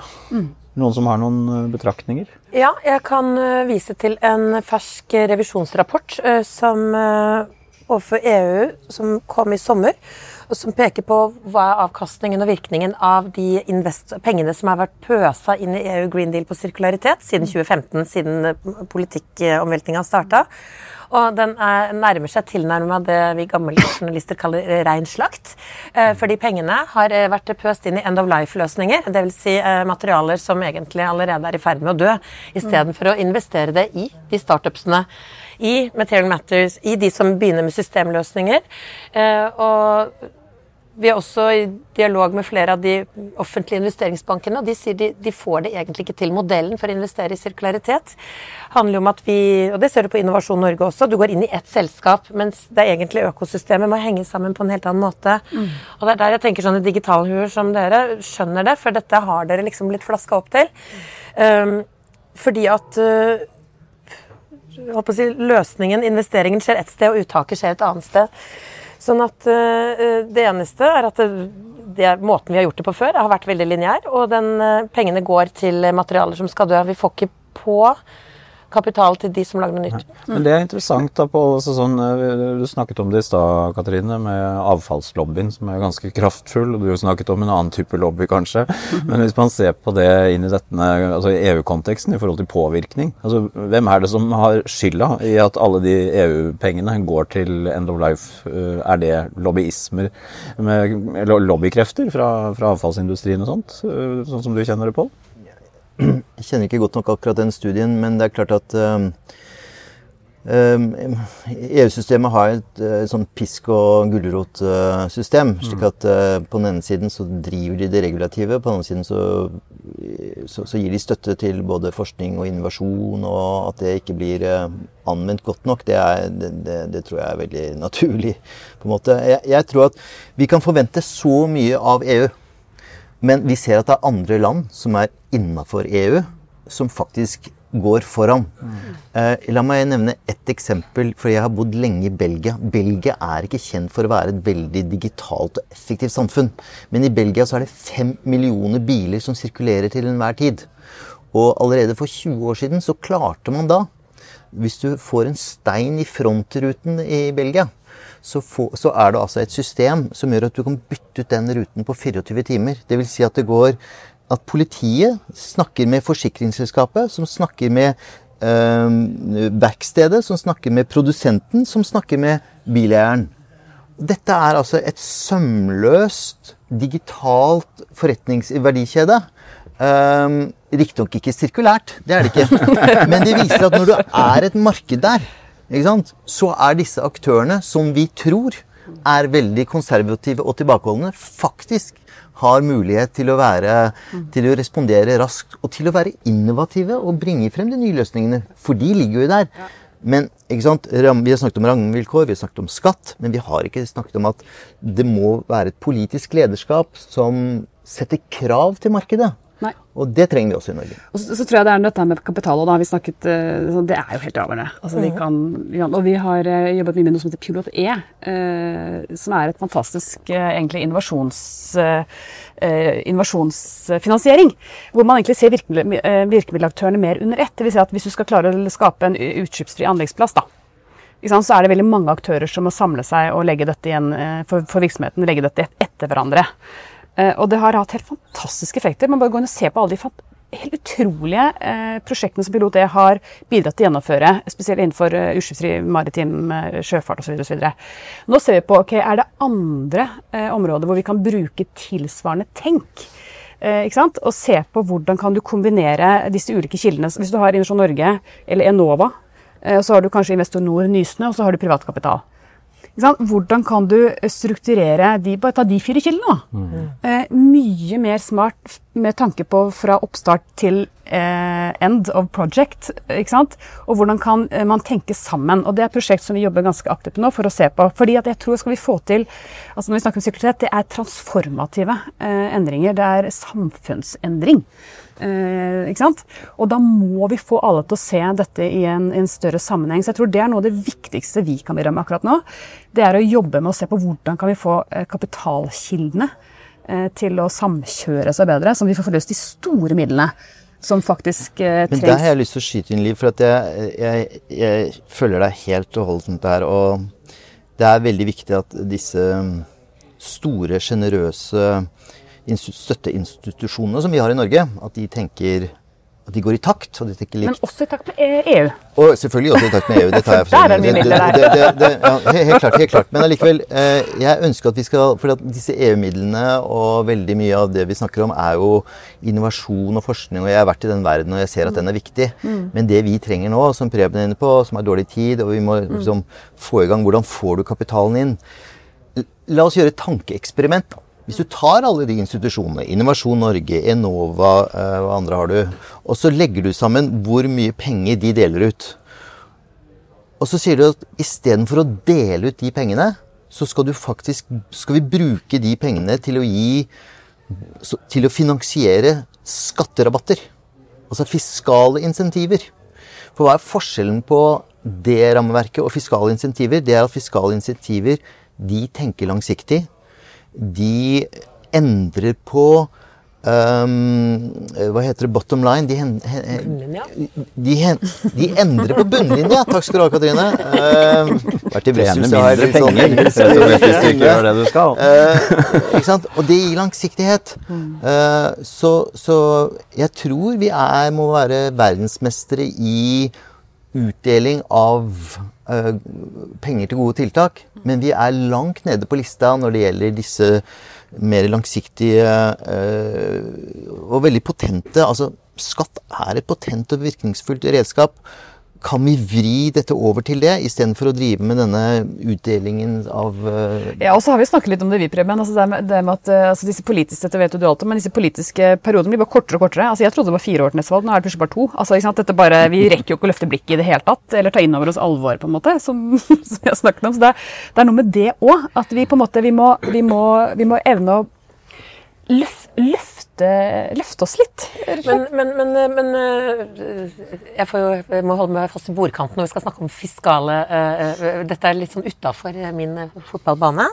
Noen som har noen eh, betraktninger? Ja, jeg kan eh, vise til en fersk revisjonsrapport eh, som overfor EU som kom i sommer, som peker på hva er avkastningen og virkningen av de pengene som har vært pøsa inn i EU Green Deal på sirkularitet siden 2015, siden eh, politikkomveltninga starta. Og den er, nærmer seg tilnærma det vi gamle journalister kaller rein slakt. Eh, fordi pengene har eh, vært pøst inn i end of life-løsninger. Dvs. Si, materialer som egentlig allerede er i ferd med å dø. Istedenfor å investere det i de startupsene. I Material Matters, i de som begynner med systemløsninger. Og vi er også i dialog med flere av de offentlige investeringsbankene, og de sier de, de får det egentlig ikke til. Modellen for å investere i sirkularitet handler om at vi, og det ser du på Innovasjon Norge også, du går inn i ett selskap, mens det er egentlig økosystemet må henge sammen på en helt annen måte. Og det er der jeg tenker sånne digitalhuer som dere skjønner det, for dette har dere liksom blitt flaska opp til. Um, fordi at uh, si, løsningen, investeringen, skjer ett sted, og uttaket skjer et annet sted. Sånn at eh, Det eneste er at det, det er måten vi har gjort det på før, har vært veldig lineær. Og den, eh, pengene går til materialer som skal dø. Vi får ikke på kapital til de som lager noe nytt. Men det er interessant da på altså sånn, eh, Du snakket om det i stad, Katrine, med avfallslobbyen, som er ganske kraftfull. og Du snakket om en annen type lobby, kanskje. Men hvis man ser på det inn i dette, altså EU-konteksten i forhold til påvirkning altså Hvem er det som har skylda i at alle de EU-pengene går til end of life? Eh, Er det lobbyismer, med, eller lobbykrefter fra, fra avfallsindustrien og sånt? eh, Sånn som du kjenner det på? Jeg kjenner ikke godt nok akkurat den studien, men det er klart at um, um, EU-systemet har et uh, sånn pisk- og gulrotsystem. slik at uh, på den ene siden så driver de det regulative, på den andre siden så, så, så gir de støtte til både forskning og innovasjon, og at det ikke blir anvendt godt nok, det, er, det, det, det tror jeg er veldig naturlig. på en måte. Jeg, jeg tror at vi kan forvente så mye av EU. Men vi ser at det er andre land som er innafor EU, som faktisk går foran. Eh, la meg nevne ett eksempel, for jeg har bodd lenge i Belgia. Belgia er ikke kjent for å være et veldig digitalt og effektivt samfunn. Men i Belgia så er det fem millioner biler som sirkulerer til enhver tid. Og allerede for 20 år siden så klarte man da, hvis du får en stein i frontruten i Belgia, så, få, så, er det altså et system som gjør at du kan bytte ut den ruten på 24 timer. Det vil si at det går at politiet snakker med forsikringsselskapet, som snakker med øh, verkstedet, som snakker med produsenten, som snakker med bileieren. Dette er altså et sømløst digitalt forretningsverdikjede. Um, Riktignok ikke sirkulært, det er det ikke. Men det viser at når du er et marked der, så er disse aktørene, som vi tror er veldig konservative og tilbakeholdne, faktisk har mulighet til å, være, til å respondere raskt og til å være innovative og bringe frem de nye løsningene. For de ligger jo der. Men ikke sant? Vi har snakket om rammevilkår, vi har snakket om skatt, men vi har ikke snakket om at det må være et politisk lederskap som setter krav til markedet. Nei. Og det trenger vi også i Norge. Og så, så tror jeg det er dette med kapital, og da har vi snakket eh, Det er jo helt avgjørende. Altså, vi kan, og vi har eh, jobbet mye med noe som heter Pulot E, eh, som er et fantastisk egentlig innovasjons, innovasjonsfinansiering. Hvor man egentlig ser virkemiddelaktørene mer under ett. Det vil si at hvis du skal klare å skape en utslippsfri anleggsplass, da, så er det veldig mange aktører som må samle seg og legge dette igjen for, for virksomheten, legge dette etter hverandre. Eh, og det har hatt helt fantastiske effekter. Man bare går inn og ser på alle de helt utrolige eh, prosjektene som Pilot E har bidratt til å gjennomføre, spesielt innenfor uh, utslippsfri maritim uh, sjøfart osv. Nå ser vi på ok, er det andre uh, områder hvor vi kan bruke tilsvarende tenk. Uh, og se på hvordan kan du kombinere disse ulike kildene. Hvis du har Innovasjon Norge eller Enova, så har du kanskje Investor Nord Nysnø, og så har du privatkapital. Hvordan kan du strukturere de, Bare ta de fire kildene. Mm. Eh, mye mer smart med tanke på fra oppstart til eh, end of project. ikke sant? Og hvordan kan eh, man tenke sammen. Og Det er et prosjekt som vi jobber ganske aktivt på nå for å se på. fordi at jeg tror skal vi få til altså Når vi snakker om sirkularitet, det er transformative eh, endringer. Det er samfunnsendring. Eh, ikke sant? Og da må vi få alle til å se dette i en, en, større sammenheng. Så jeg tror det er noe av det viktigste vi kan bidra med akkurat nå. Det er å jobbe med å se på hvordan kan vi få eh, kapitalkildene eh, til å samkjøre seg bedre, som vi får forløst de store midlene. Som faktisk eh, trengs. Men der har jeg lyst til å skyte inn, Liv, for jeg, jeg, jeg, følger deg helt og holdent der. Og det er veldig viktig at disse store, sjenerøse støtteinstitusjonene som vi har i Norge, at de tenker at de går i takt. og de tenker likt. Men også i takt med EU? Og selvfølgelig også i takt med EU. Det tar jeg for seg. Det, det, det, ja, helt klart. helt klart. Men allikevel, eh, jeg ønsker at vi skal For disse EU-midlene og veldig mye av det vi snakker om, er jo innovasjon og forskning. Og jeg har vært i den verden, og jeg ser at den er viktig. Mm. Men det vi trenger nå, som Preben er inne på, som er dårlig tid, og vi må mm. liksom, få i gang Hvordan får du kapitalen inn? La oss gjøre et tankeeksperiment. Hvis du tar alle de institusjonene, Innovasjon Norge, Enova hva andre har du, og så legger du sammen hvor mye penger de deler ut. Og så sier du at istedenfor å dele ut de pengene, så skal du faktisk skal vi bruke de pengene til å gi Til å finansiere skatterabatter. Altså fiskale insentiver. For hva er forskjellen på det rammeverket og fiskale insentiver? Det er at fiskale insentiver de tenker langsiktig de endrer på um, Hva heter det? Bottom line? De, hen, hen, de, hen, de, endrer på bunnlinja. Takk skal du ha, Katrine. Uh, vært i Brussel, mindre har jeg penger. Hvis du ikke gjør det du skal. Uh, ikke sant? Og det gir langsiktighet. Uh, så, så, jeg tror vi er, må være verdensmestere i utdeling av penger til gode tiltak. Men vi er langt nede på lista når det gjelder disse mer langsiktige uh, og veldig potente Altså, skatt er et potent og virkningsfullt redskap kan vi vri dette over til det, istedenfor å drive med denne utdelingen av uh... Ja, og så har vi snakket litt om det, vi, Preben. Altså det med, det med at, uh, altså disse politiske dette vet du alt om, men disse politiske periodene blir bare kortere og kortere. Altså Jeg trodde det var fire år til neste valg, nå er det plutselig bare to. Altså ikke sant? Dette bare, Vi rekker jo ikke å løfte blikket i det hele tatt, eller ta inn over oss alvoret, på en måte, som, som har snakket om. Så det, det er noe med det òg, at vi på en måte vi må, vi må, vi må evne å løf, løfte, løfte oss litt. Men, men, men, men øh, jeg, jo, jeg må holde meg fast i bordkanten når vi skal snakke om fiskale øh, øh, Dette er litt sånn utafor min fotballbane,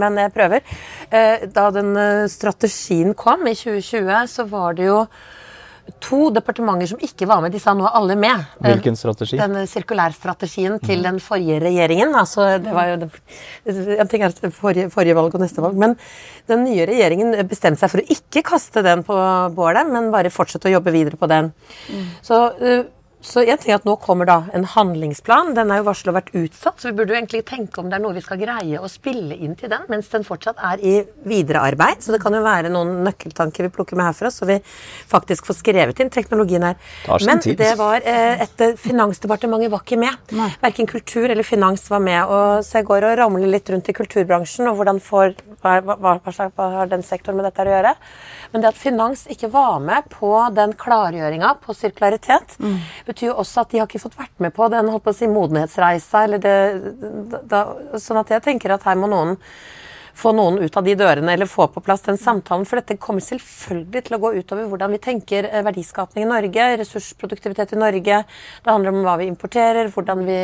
men jeg prøver. Eh, Da den strategien kom i 2020, så var det jo to departementer som ikke var med. De sa nå er alle med. Hvilken strategi? Den eh, sirkulærstrategien til den forrige regjeringen. Altså, det var jo det, en ting er at forrige, forrige valg og neste valg, men den nye regjeringen bestemte seg for å ikke kaste den på bålet, men bare fortsette å jobbe videre på den. Så, eh, så jeg tenker at nå kommer da en handlingsplan. Den er jo varslet å vært utsatt, så vi burde jo egentlig tenke om det er noe vi skal greie å spille inn til den, mens den fortsatt er i videre arbeid. Så det kan jo være noen nøkkeltanker vi plukker med herfra, så vi faktisk får skrevet inn teknologien her. Men tid. det var eh, et Finansdepartementet var ikke med. Verken kultur eller finans var med. Og, så jeg går og ramler litt rundt i kulturbransjen, og hvordan får, hva, hva, hva, hva, hva har den sektoren med dette å gjøre? Men det at finans ikke var med på den klargjøringa på sirkularitet, betyr jo også at de har ikke fått vært med på den holdt på å si, modenhetsreisa. Eller det, da, sånn at jeg tenker at her må noen få noen ut av de dørene, eller få på plass den samtalen. For dette kommer selvfølgelig til å gå utover hvordan vi tenker eh, verdiskapning i Norge, ressursproduktivitet i Norge. Det handler om hva vi importerer, hvordan vi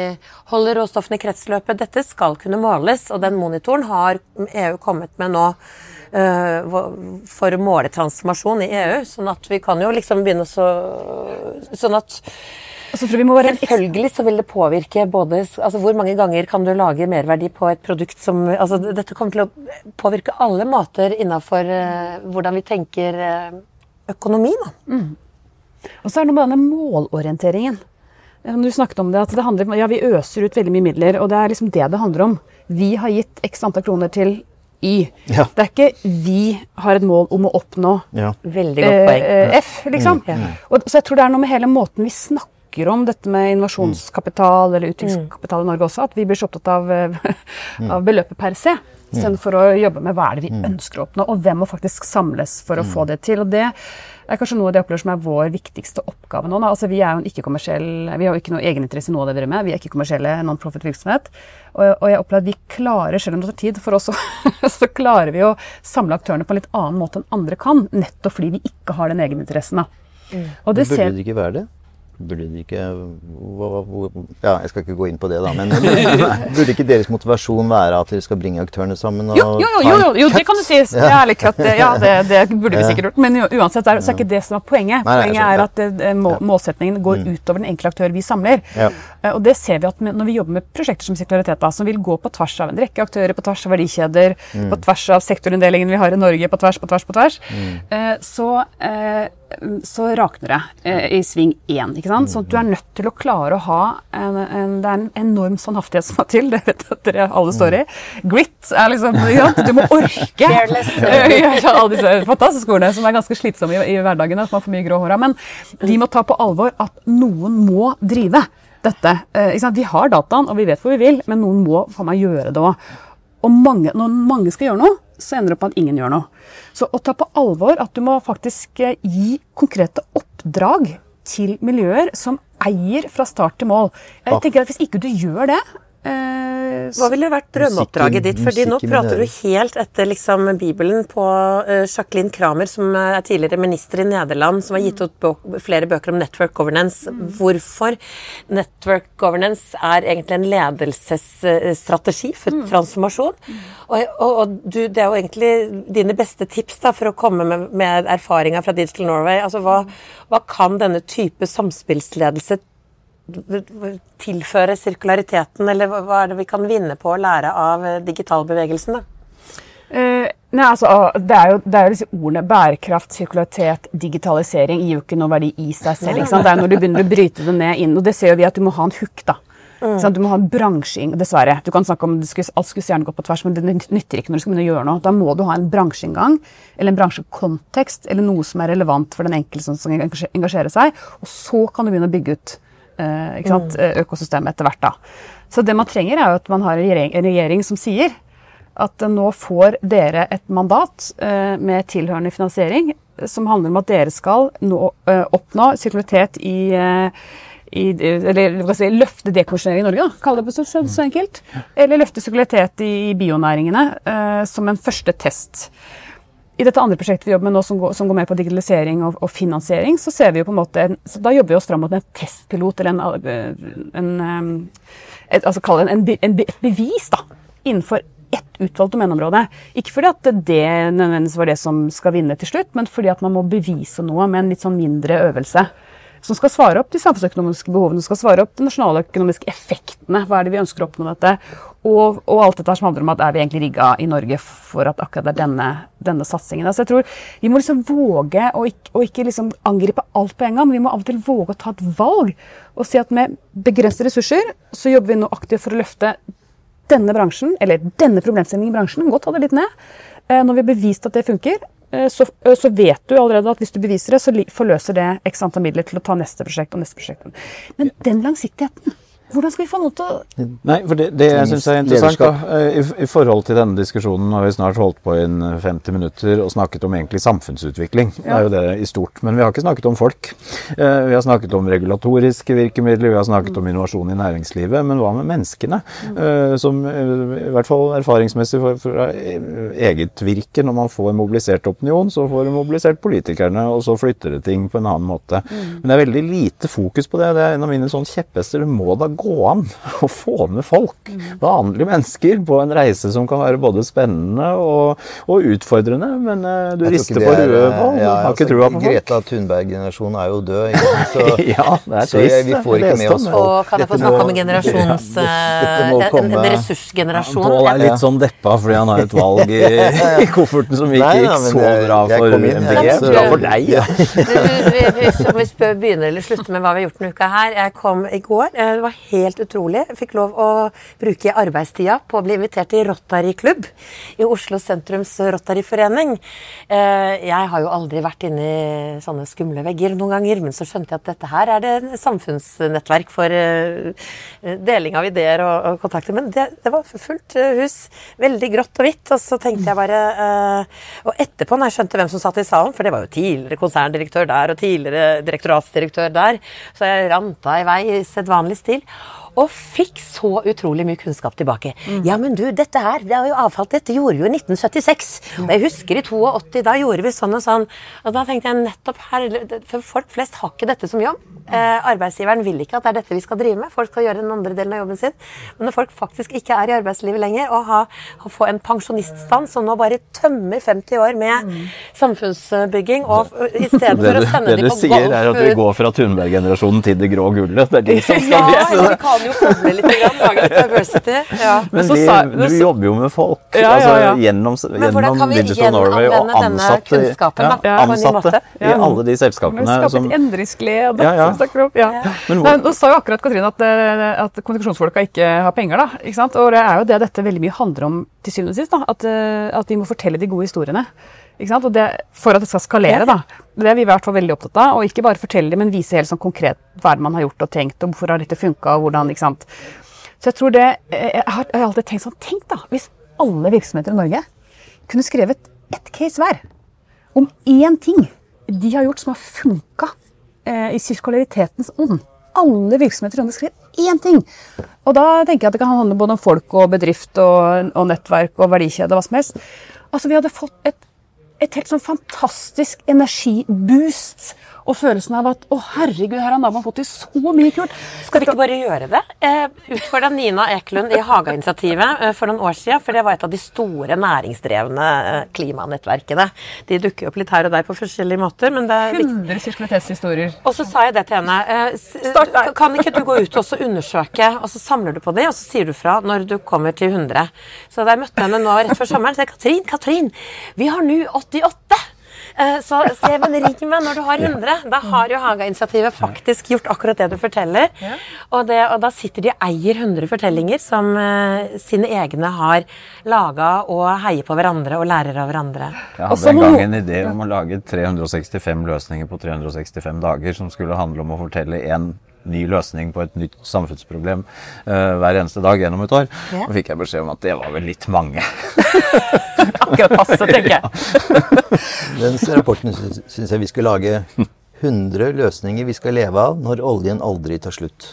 holder råstoffene i kretsløpet. Dette skal kunne måles, og den monitoren har EU kommet med nå. Eh, for å måle transformasjon i EU, sånn at vi kan jo liksom begynne å så Sånn at så vi må være Selvfølgelig så vil det påvirke både altså Hvor mange ganger kan du lage merverdi på et produkt som altså Dette kommer til å påvirke alle måter innafor hvordan vi tenker eh, økonomi. Da. Og så er det noe med denne målorienteringen. Eh, Du snakket om det, at det handler ja, Vi øser ut veldig mye midler, og det er liksom det det handler om. Vi har gitt x antall kroner til Y. Ja. Det er ikke vi har et mål om å oppnå Ja. Veldig godt poeng. eh, F, liksom. Og, så jeg tror det er noe med hele måten vi snakker om dette med innovasjonskapital eller utviklingskapital i Norge også, at vi blir så opptatt av, eh, av beløpet per se. Istedenfor å jobbe med hva er det vi ønsker å oppnå, og hvem må faktisk samles for å få det til. og det er kanskje noe av det jeg opplever som er vår viktigste oppgave nå. Altså, vi er jo en ikke-kommersiell, vi har jo ikke noe egeninteresse i noe av det vi driver med. Vi er ikke kommersielle non-profit virksomhet. Og, og jeg opplever at vi klarer, selv om det tar tid for oss, så, så klarer vi å samle aktørene på en litt annen måte enn andre kan. Nettopp fordi vi ikke har den egeninteressen. Da. Og det Burde ser, det ikke være det? Burde de ikke hva- hva- Ja, jeg skal ikke gå inn på det, da. Men burde ikke deres motivasjon være at dere skal bringe aktørene sammen? Og jo, jo, jo, jo, jo, det kan du si. Det er litt cut. Ja, det, det burde vi sikkert gjort. Men uansett så er, så er ikke det som er poenget. Poenget er at det, det, må, målsetningen går utover den enkelte aktør vi samler. Ja. Eh, Og det ser vi at når vi jobber med prosjekter som sirkularitet, da, som vil gå på tvers av en rekke aktører, på tvers av verdikjeder, på tvers av sektorinndelingen vi har i Norge, på tvers, på tvers, på tvers, eh, så, eh, så rakner det eh, i sving én. Ikke sant? Sånn at du er nødt til å klare å ha en, en, Det er en enorm standhaftighet som må til, det vet at dere alle står i. Grit er liksom ja. Du må orke. Fearless. Ja, alle disse fantastiske ordene som er ganske slitsomme i, i hverdagen. At man får mye grå hår av. Men vi må ta på alvor at noen må drive dette. Eh? Vi har dataen, og vi vet hvor vi vil, men noen må faen meg gjøre det òg. Og mange, når mange skal gjøre noe, så ender det opp med at ingen gjør noe. Så å ta på alvor at du må faktisk eh, gi konkrete oppdrag til miljøer som eier fra start til mål. Jeg tenker at Hvis ikke du gjør det Hva ville vært drømmeoppdraget ditt? Fordi nå prater du helt etter liksom Bibelen på uh, Jacqueline Kramer, som eh, er tidligere minister i Nederland, som har gitt ut bøk, flere bøker om network governance. Hvorfor network governance er egentlig en ledelsesstrategi for transformasjon. Og, og, og du, det er jo egentlig dine beste tips da, for å komme med, med erfaringer fra Digital Norway. Altså, hva, hva kan denne type samspillsledelse tilføre sirkulariteten, eller hva- er det vi kan vinne på å lære av eh, digitalbevegelsen? Eh, nei, altså, det er, jo, det er jo disse ordene bærekraft, sirkularitet, digitalisering gir jo ikke noe verdi i seg selv. Ikke sant? Det er når du begynner å bryte det ned inn. Og det ser jo vi at du må ha en hook, da. Mm. Sånn, Du må ha en bransjing, dessverre. Du kan snakke om det skulle, Alt skulle gjerne gå på tvers, men det nytter ikke når du skal begynne å gjøre noe. Da må du ha en bransjeinngang, eller en bransjekontekst, eller noe som er relevant for den enkelte som skal engasjere seg. Og så kan du begynne å bygge ut sant? eh, økosystemet etter hvert. da. Så det man trenger, er jo at man har en regjering, en regjering som sier at eh, nå får dere et mandat eh, med tilhørende finansiering eh, som handler om at dere skal nå, eh, oppnå sirkularitet i, eh, i eller hva skal si, løfte dekommisjonering i Norge, da. Kall det så, så, så enkelt. Eller løfte sirkularitet i bionæringene eh, som en første test. I dette andre prosjektet vi jobber med nå, som går, som går mer på digitalisering og, og, finansiering, så ser vi jo på en måte, så da jobber vi oss fram mot en testpilot, eller en, eh, en, en et, altså kall det en, en, et bevis da, innenfor ett utvalgt domeneområde. Ikke fordi at det nødvendigvis var det som skal vinne til slutt, men fordi at man må bevise noe med en litt sånn mindre øvelse som skal svare opp de samfunnsøkonomiske behovene, som skal svare opp de nasjonaløkonomiske effektene. Hva er det vi ønsker å oppnå dette? Og, og, alt dette som handler om at er vi egentlig rigga i Norge for at akkurat det er denne, denne satsingen. Altså jeg tror Vi må liksom våge å ikke, å ikke liksom angripe alt på en gang, men vi må av og til våge å ta et valg. Og si at med begrensede ressurser så jobber vi nå aktivt for å løfte denne bransjen, eller denne problemstillingen i bransjen. Godt ta det litt ned. Eh, når vi har bevist at det funker, Eh, så, eh, så, vet du allerede at hvis du beviser det, så forløser det x antall midler til å ta neste prosjekt og neste prosjekt. Men den langsiktigheten hvordan skal vi få noe til å Nei, for Det, det jeg syns er interessant, da, eh, i, i, forhold til denne diskusjonen har vi snart holdt på i 50 minutter og snakket om egentlig samfunnsutvikling. Ja. Det er jo det i stort. Men vi har ikke snakket om folk. Eh, vi har snakket om regulatoriske virkemidler, vi har snakket mm. om innovasjon i næringslivet. Men hva med menneskene? Mm. Eh, som i hvert fall erfaringsmessig fra eget virke, når man får mobilisert opinion, så får du mobilisert politikerne, og så flytter det ting på en annen måte. Mm. Men det er veldig lite fokus på det. Det er en av mine sånn kjepphester. Det må da gå an å få med folk, vanlige mennesker, på en reise som kan være både spennende og, og utfordrende. Men uh, du rister på huet, Pål. Ja, har ikke altså, trua på folk. Greta Thunberg-generasjonen er jo død. Så, ja, det er så jeg, vi får ikke med oss folk. Og kan jeg få snakke om en generasjons... Ja, en, en ressursgenerasjon? Pål er litt sånn deppa fordi han har et valg i, i kofferten som ikke gikk så bra for MDG. Bra for deg, ja. Hvis vi begynner eller slutter med hva vi har gjort denne uka her. Jeg kom i går. Det var helt utrolig. Fikk lov å bruke arbeidstida på å bli invitert til Rotary-klubb i Oslo sentrums Rotary-forening. Eh, jeg har jo aldri vært inne i sånne skumle vegger noen ganger, men så skjønte jeg at dette her er det samfunnsnettverk for eh, deling av ideer og kontakter. Men det, det var fullt hus. Veldig grått og hvitt. Og så tenkte jeg bare eh, Og etterpå, når jeg skjønte hvem som satt i salen, for det var jo tidligere konserndirektør der og tidligere direktoratsdirektør der, så jeg ranta i vei i sedvanlig stil og fikk så utrolig mye kunnskap tilbake. Mm. Ja, men du, dette her, det er jo avfalt. Dette gjorde vi jo i 1976. Mm. Og jeg husker i 82, da gjorde vi sånn og sånn. Og da tenkte jeg nettopp her For folk flest har ikke dette som jobb. Eh, arbeidsgiveren vil ikke at det er dette vi skal drive med. Folk skal gjøre den andre delen av jobben sin. Men når folk faktisk ikke er i arbeidslivet lenger, og ha, få en pensjoniststand som nå bare tømmer 50 år med mm. samfunnsbygging, og i stedet for å sende dem på golf Det du sier, er at vi går fra Thunberg-generasjonen til det grå gullet. Det er de som skal ja, bli kan jo koble litt, grann, lage litt diversity. Ja. Men vi, du jobber jo med folk. Ja, ja, altså, gjennom, gjennom Digital Norway og ansatte, ansatte i alle de selskapene. Skape et endringsglede, ja, ja. som snakker om. Nei, nå sa jo akkurat Katrine at, eh, at kommunikasjonsfolka ikke har penger. da, ikke sant? Og det er jo det dette veldig mye handler om til syvende og sist. da, at, eh, at vi må fortelle de gode historiene. Det, for at det skal skalere, da. Det er vi i hvert fall veldig opptatt av. Og ikke bare fortelle men vise helt sånn konkret hva man har gjort og tenkt, og hvorfor har dette funka, og hvordan. ikke sant? Så jeg tror det Jeg har, jeg har alltid tenkt sånn Tenk, da, hvis alle virksomheter i Norge kunne skrevet ett case hver om én ting de har gjort som har funka eh, i sirkularitetens ånd. Alle virksomheter i Norge skrev én ting. Og da tenker jeg at det kan handle både om folk og bedrift og, og nettverk og verdikjede, og hva som helst. Altså, vi hadde fått et et helt sånn fantastisk energiboost og følelsen av at å herregud, her har naboen fått til så mye kult. Skal vi ikke bare gjøre det? Eh, Utfordra Nina Ekelund i Haga-initiativet eh, for noen år siden. For det var et av de store næringsdrevne eh, klimanettverkene. De dukker opp litt her og der på forskjellige måter. men det er 100 sirkulitetshistorier. Og så sa jeg det til henne. Eh, kan ikke du gå ut og undersøke, og så samler du på de, og så sier du fra når du kommer til 100. Så da jeg møtte henne nå rett før sommeren, sa jeg Katrin, Katrin, vi har nå 88. Eh, så se, men ring meg når du har 100. Da har jo Haga-initiativet faktisk gjort akkurat det du forteller. Og, det, og, da sitter de og eier 100 fortellinger som uh, sine egne har laga og heier på hverandre og lærer av hverandre. Jeg hadde en gang en idé om å lage 365 løsninger på 365 dager som skulle handle om å fortelle én ny løsning på et nytt samfunnsproblem uh, hver eneste dag gjennom et år. Ja. Og fikk jeg beskjed om at det var vel litt mange. Akkurat passe, tenker jeg. Den rapporten syns jeg vi skal lage 100 løsninger vi skal leve av når oljen aldri tar slutt.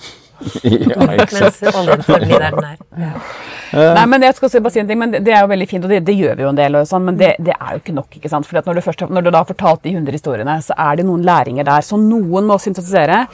Ja. Mens oljen forblir den er. Ja. Nei, men jeg skal bare si en ting, men det, er jo veldig fint, og det, det gjør vi jo en del, og sånn, men det, det er jo ikke nok. ikke sant? Fordi at når du, først, når du da har fortalt de 100 historiene, så er det noen læringer der Så noen må syntetisere,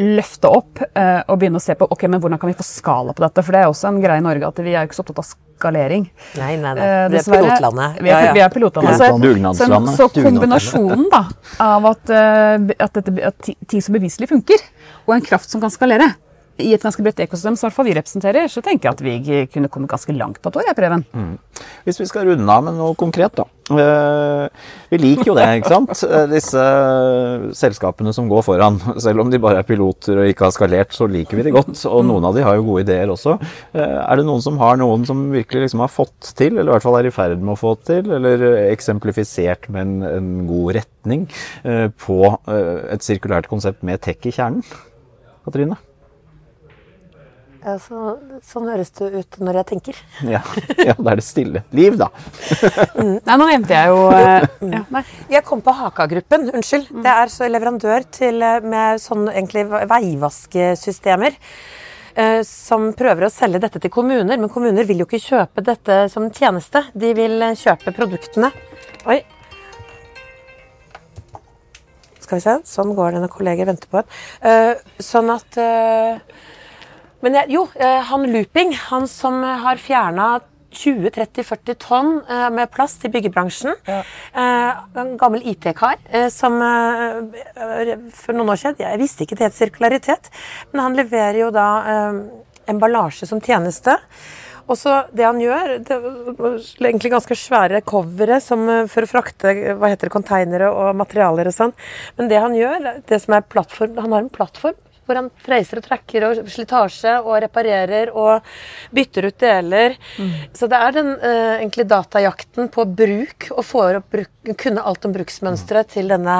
løfte opp uh, og begynne å se på ok, men hvordan kan vi få skala på dette. For det er også en greie i Norge at vi er jo ikke så opptatt av skalering. Nei, nei, nei. Eh, Vi er pilotlandet. Vi er, vi er pilotlandet. Ja, Så, så, så kombinasjonen da, av at, eh, at, dette, at ting som beviselig funker, og en kraft som kan skalere, i et ganske bredt ekosystem som i hvert fall vi representerer, så tenker jeg at vi kunne komme ganske langt på et år, jeg, Preben. Hvis vi skal runde av med noe konkret, da. Eh, Vi liker jo det, ikke sant? Eh, Disse selskapene som går foran. Selv om de bare er piloter og ikke har skalert, så liker vi de godt. Og noen av de har jo gode ideer også. Eh, Er det noen som har noen som virkelig liksom har fått til, eller i hvert fall er i ferd med å få til, eller eksemplifisert med en, en god retning eh, på eh, et sirkulært konsept med tech i kjernen? Katrine? Ja, så, sånn høres det ut når jeg tenker. Ja, ja da er det stille. Liv, da. Nei, nå nevnte jeg jo eh, ja, nei. Jeg kom på Haka-gruppen, unnskyld. Det er så leverandør til, eh, med sånn egentlig veivaskesystemer. eh, Som prøver å selge dette til kommuner, men kommuner vil jo ikke kjøpe dette som tjeneste. De vil eh, kjøpe produktene. Oi. Skal vi se. Sånn går det når kolleger venter på en. Eh, Sånn at eh, Men jeg, jo, eh, han Looping, han som har fjerna 20-30-40 tonn eh, med plast i byggebransjen. Ja. en gammel IT-kar eh, som eh, for noen år siden Jeg visste ikke det het sirkularitet, men han leverer jo da eh, emballasje som tjeneste. Og så det han gjør det er Egentlig ganske svære covere eh, for å frakte hva heter det, konteinere og materialer og sånn. Men det han gjør, det som er plattform Han har en plattform hvor han freiser og tracker og slitasje og reparerer og bytter ut deler. Så det er den eh, egentlig datajakten på bruk, og får opp bruk, kunne alt om bruksmønsteret til denne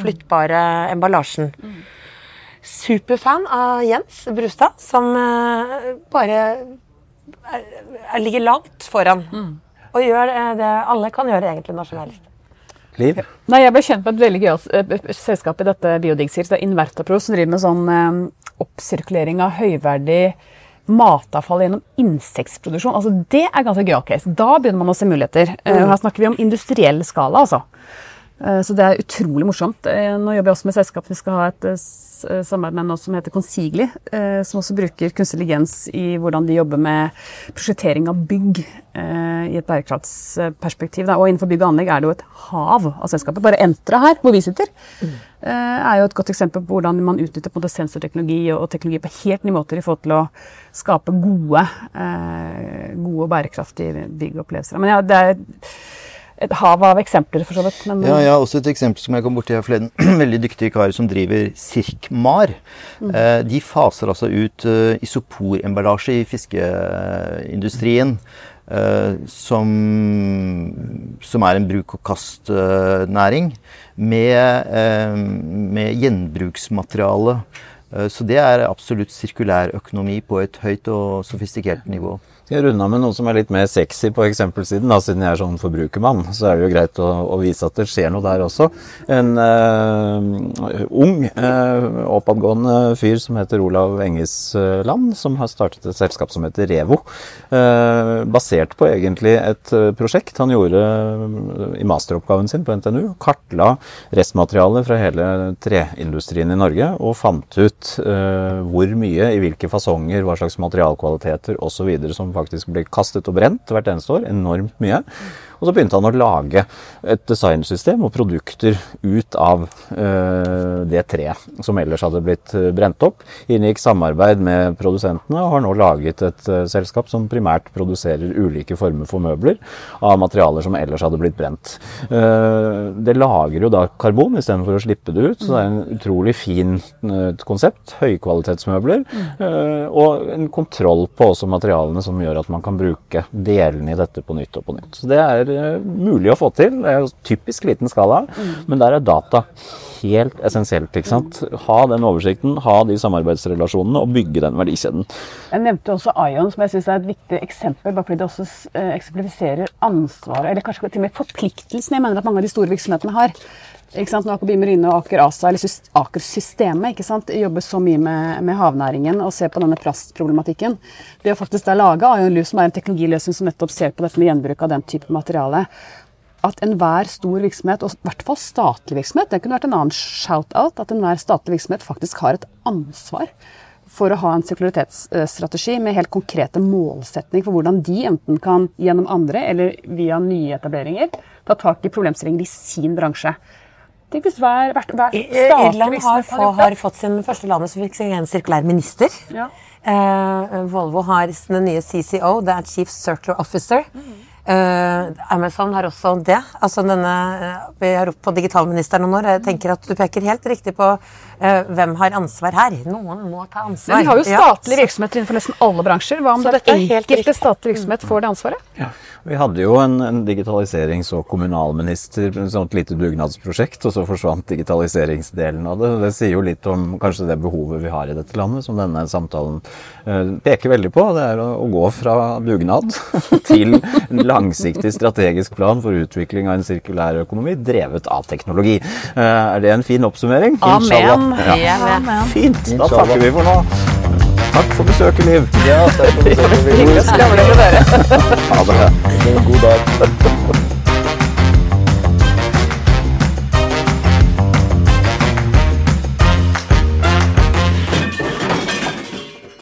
flyttbare emballasjen. Superfan av Jens Brustad, som eh, bare er, er, ligger langt foran. Og gjør eh, det alle kan gjøre egentlig når som helst. Liv? Nei, Jeg ble kjent med et veldig gøyalt eh, selskap i dette Biodigsil. Det er Invertapro som driver med sånn eh, oppsirkulering av høyverdig matavfall gjennom insektproduksjon. Altså, det er ganske gøyal case. Da begynner man å se muligheter. Eh, her snakker vi om industriell skala, altså. Så det er utrolig morsomt. Nå jobber jeg også med selskap vi skal ha et samarbeid med nå som heter Consigli, eh, som også bruker kunstig intelligens i hvordan de jobber med prosjektering av bygg eh, i et bærekraftsperspektiv. Og innenfor bygg og anlegg er det jo et hav av selskaper. Bare Entra her, hvor vi sitter, eh, er jo et godt eksempel på hvordan man utnytter sensorteknologi og og teknologi på helt nye måter i forhold til å skape gode, gode og bærekraftige byggopplevelser. Men ja, det er et hav av eksempler, for så vidt. Men, Ja, jeg har også et eksempel som jeg kom borti her forleden. Veldig dyktige karer som driver Sirkmar. Eh, de faser altså ut uh, isoporemballasje i fiskeindustrien. Uh, som, som er en bruk-og-kast-næring. med, uh, med gjenbruksmateriale. Så det er absolutt sirkulær økonomi på et høyt og sofistikert nivå. Skal jeg runde av med noe som er litt mer sexy på eksempelsiden, da, siden jeg er sånn forbrukermann. Så er det jo greit å, å vise at det skjer noe der også. En uh, ung, uh, oppadgående fyr som heter Olav Engesland, som har startet et selskap som heter Revo. Uh, basert på egentlig et eh, prosjekt han gjorde eh, i masteroppgaven sin på NTNU. Kartla restmaterialet fra hele treindustrien i Norge og fant ut eh, hvor mye, i hvilke fasonger, hva slags materialkvaliteter osv. som faktisk ble kastet og brent hvert eneste år. Enormt mye. Og så begynte han å lage et designsystem og produkter ut av eh, det treet som ellers hadde blitt eh, brent opp. Inngikk samarbeid med produsentene og har nå laget et eh, selskap som primært produserer ulike former for møbler av materialer som ellers hadde blitt brent. Eh, det lager jo da karbon istedenfor å slippe det ut, så det er en utrolig fin eh, konsept. Høykvalitetsmøbler. eh, og en kontroll på også materialene som gjør at man kan bruke delene i dette på nytt og på nytt. Så det er mulig å få til. Det er jo typisk liten skala, men der er data helt essensielt. ikke sant? Ha den oversikten, ha de samarbeidsrelasjonene og bygge den verdikjeden. Jeg nevnte også Ion, som jeg syns er et viktig eksempel, bare fordi det også eh, eksemplifiserer ansvaret, eller kanskje til og med forpliktelsen jeg mener at mange av de store virksomhetene har. Ikke sant? Nå Aker Marine og Aker ASA, eller Aker-systemet ikke sant? jobber så mye med, med havnæringen og ser på denne plastproblematikken. Det å faktisk da lage Ion Lu, som er en teknologiløsning som nettopp ser på dette med gjenbruk av den type materiale, at enhver stor virksomhet, og i hvert fall statlig virksomhet, det kunne vært en annen shout-out, at enhver statlig virksomhet faktisk har et ansvar for å ha en sirkularitetsstrategi med helt konkrete målsetninger for hvordan de enten kan gjennom andre eller via nye etableringer ta tak i problemstillinger i sin bransje. Tenk hvis hver, hvert, hver Irland har, få, har fått sin første landet som fikk sin sirkulær minister. Ja. Eh, Volvo har den nye CCO, det er Chief Circular Officer. Eh, Amazon har også det. Altså denne, uh, vi har ropt på digitalministeren noen år. Jeg tenker at Du peker helt riktig på uh, hvem har ansvar her. Noen må ta ansvar. Men vi har jo Ja, statlige virksomheter innenfor nesten alle bransjer. Hva om den dette er helt enkelte statlige virksomhet får det ansvaret? Vi hadde jo en, en digitaliserings- og kommunalminister, et sånt lite dugnadsprosjekt, og så forsvant digitaliseringsdelen av det. Det sier jo litt om kanskje det behovet vi har i dette landet, som denne samtalen peker veldig på. Det er å, å gå fra dugnad til langsiktig strategisk plan for utvikling av en sirkulær økonomi drevet av teknologi. Eh, er det en fin oppsummering? Amen. Ja. Amen. Fint. Da takker vi for nå. Takk for besøket, Liv. Ja, takk for besøket. Liv. med. Ha det. God dag.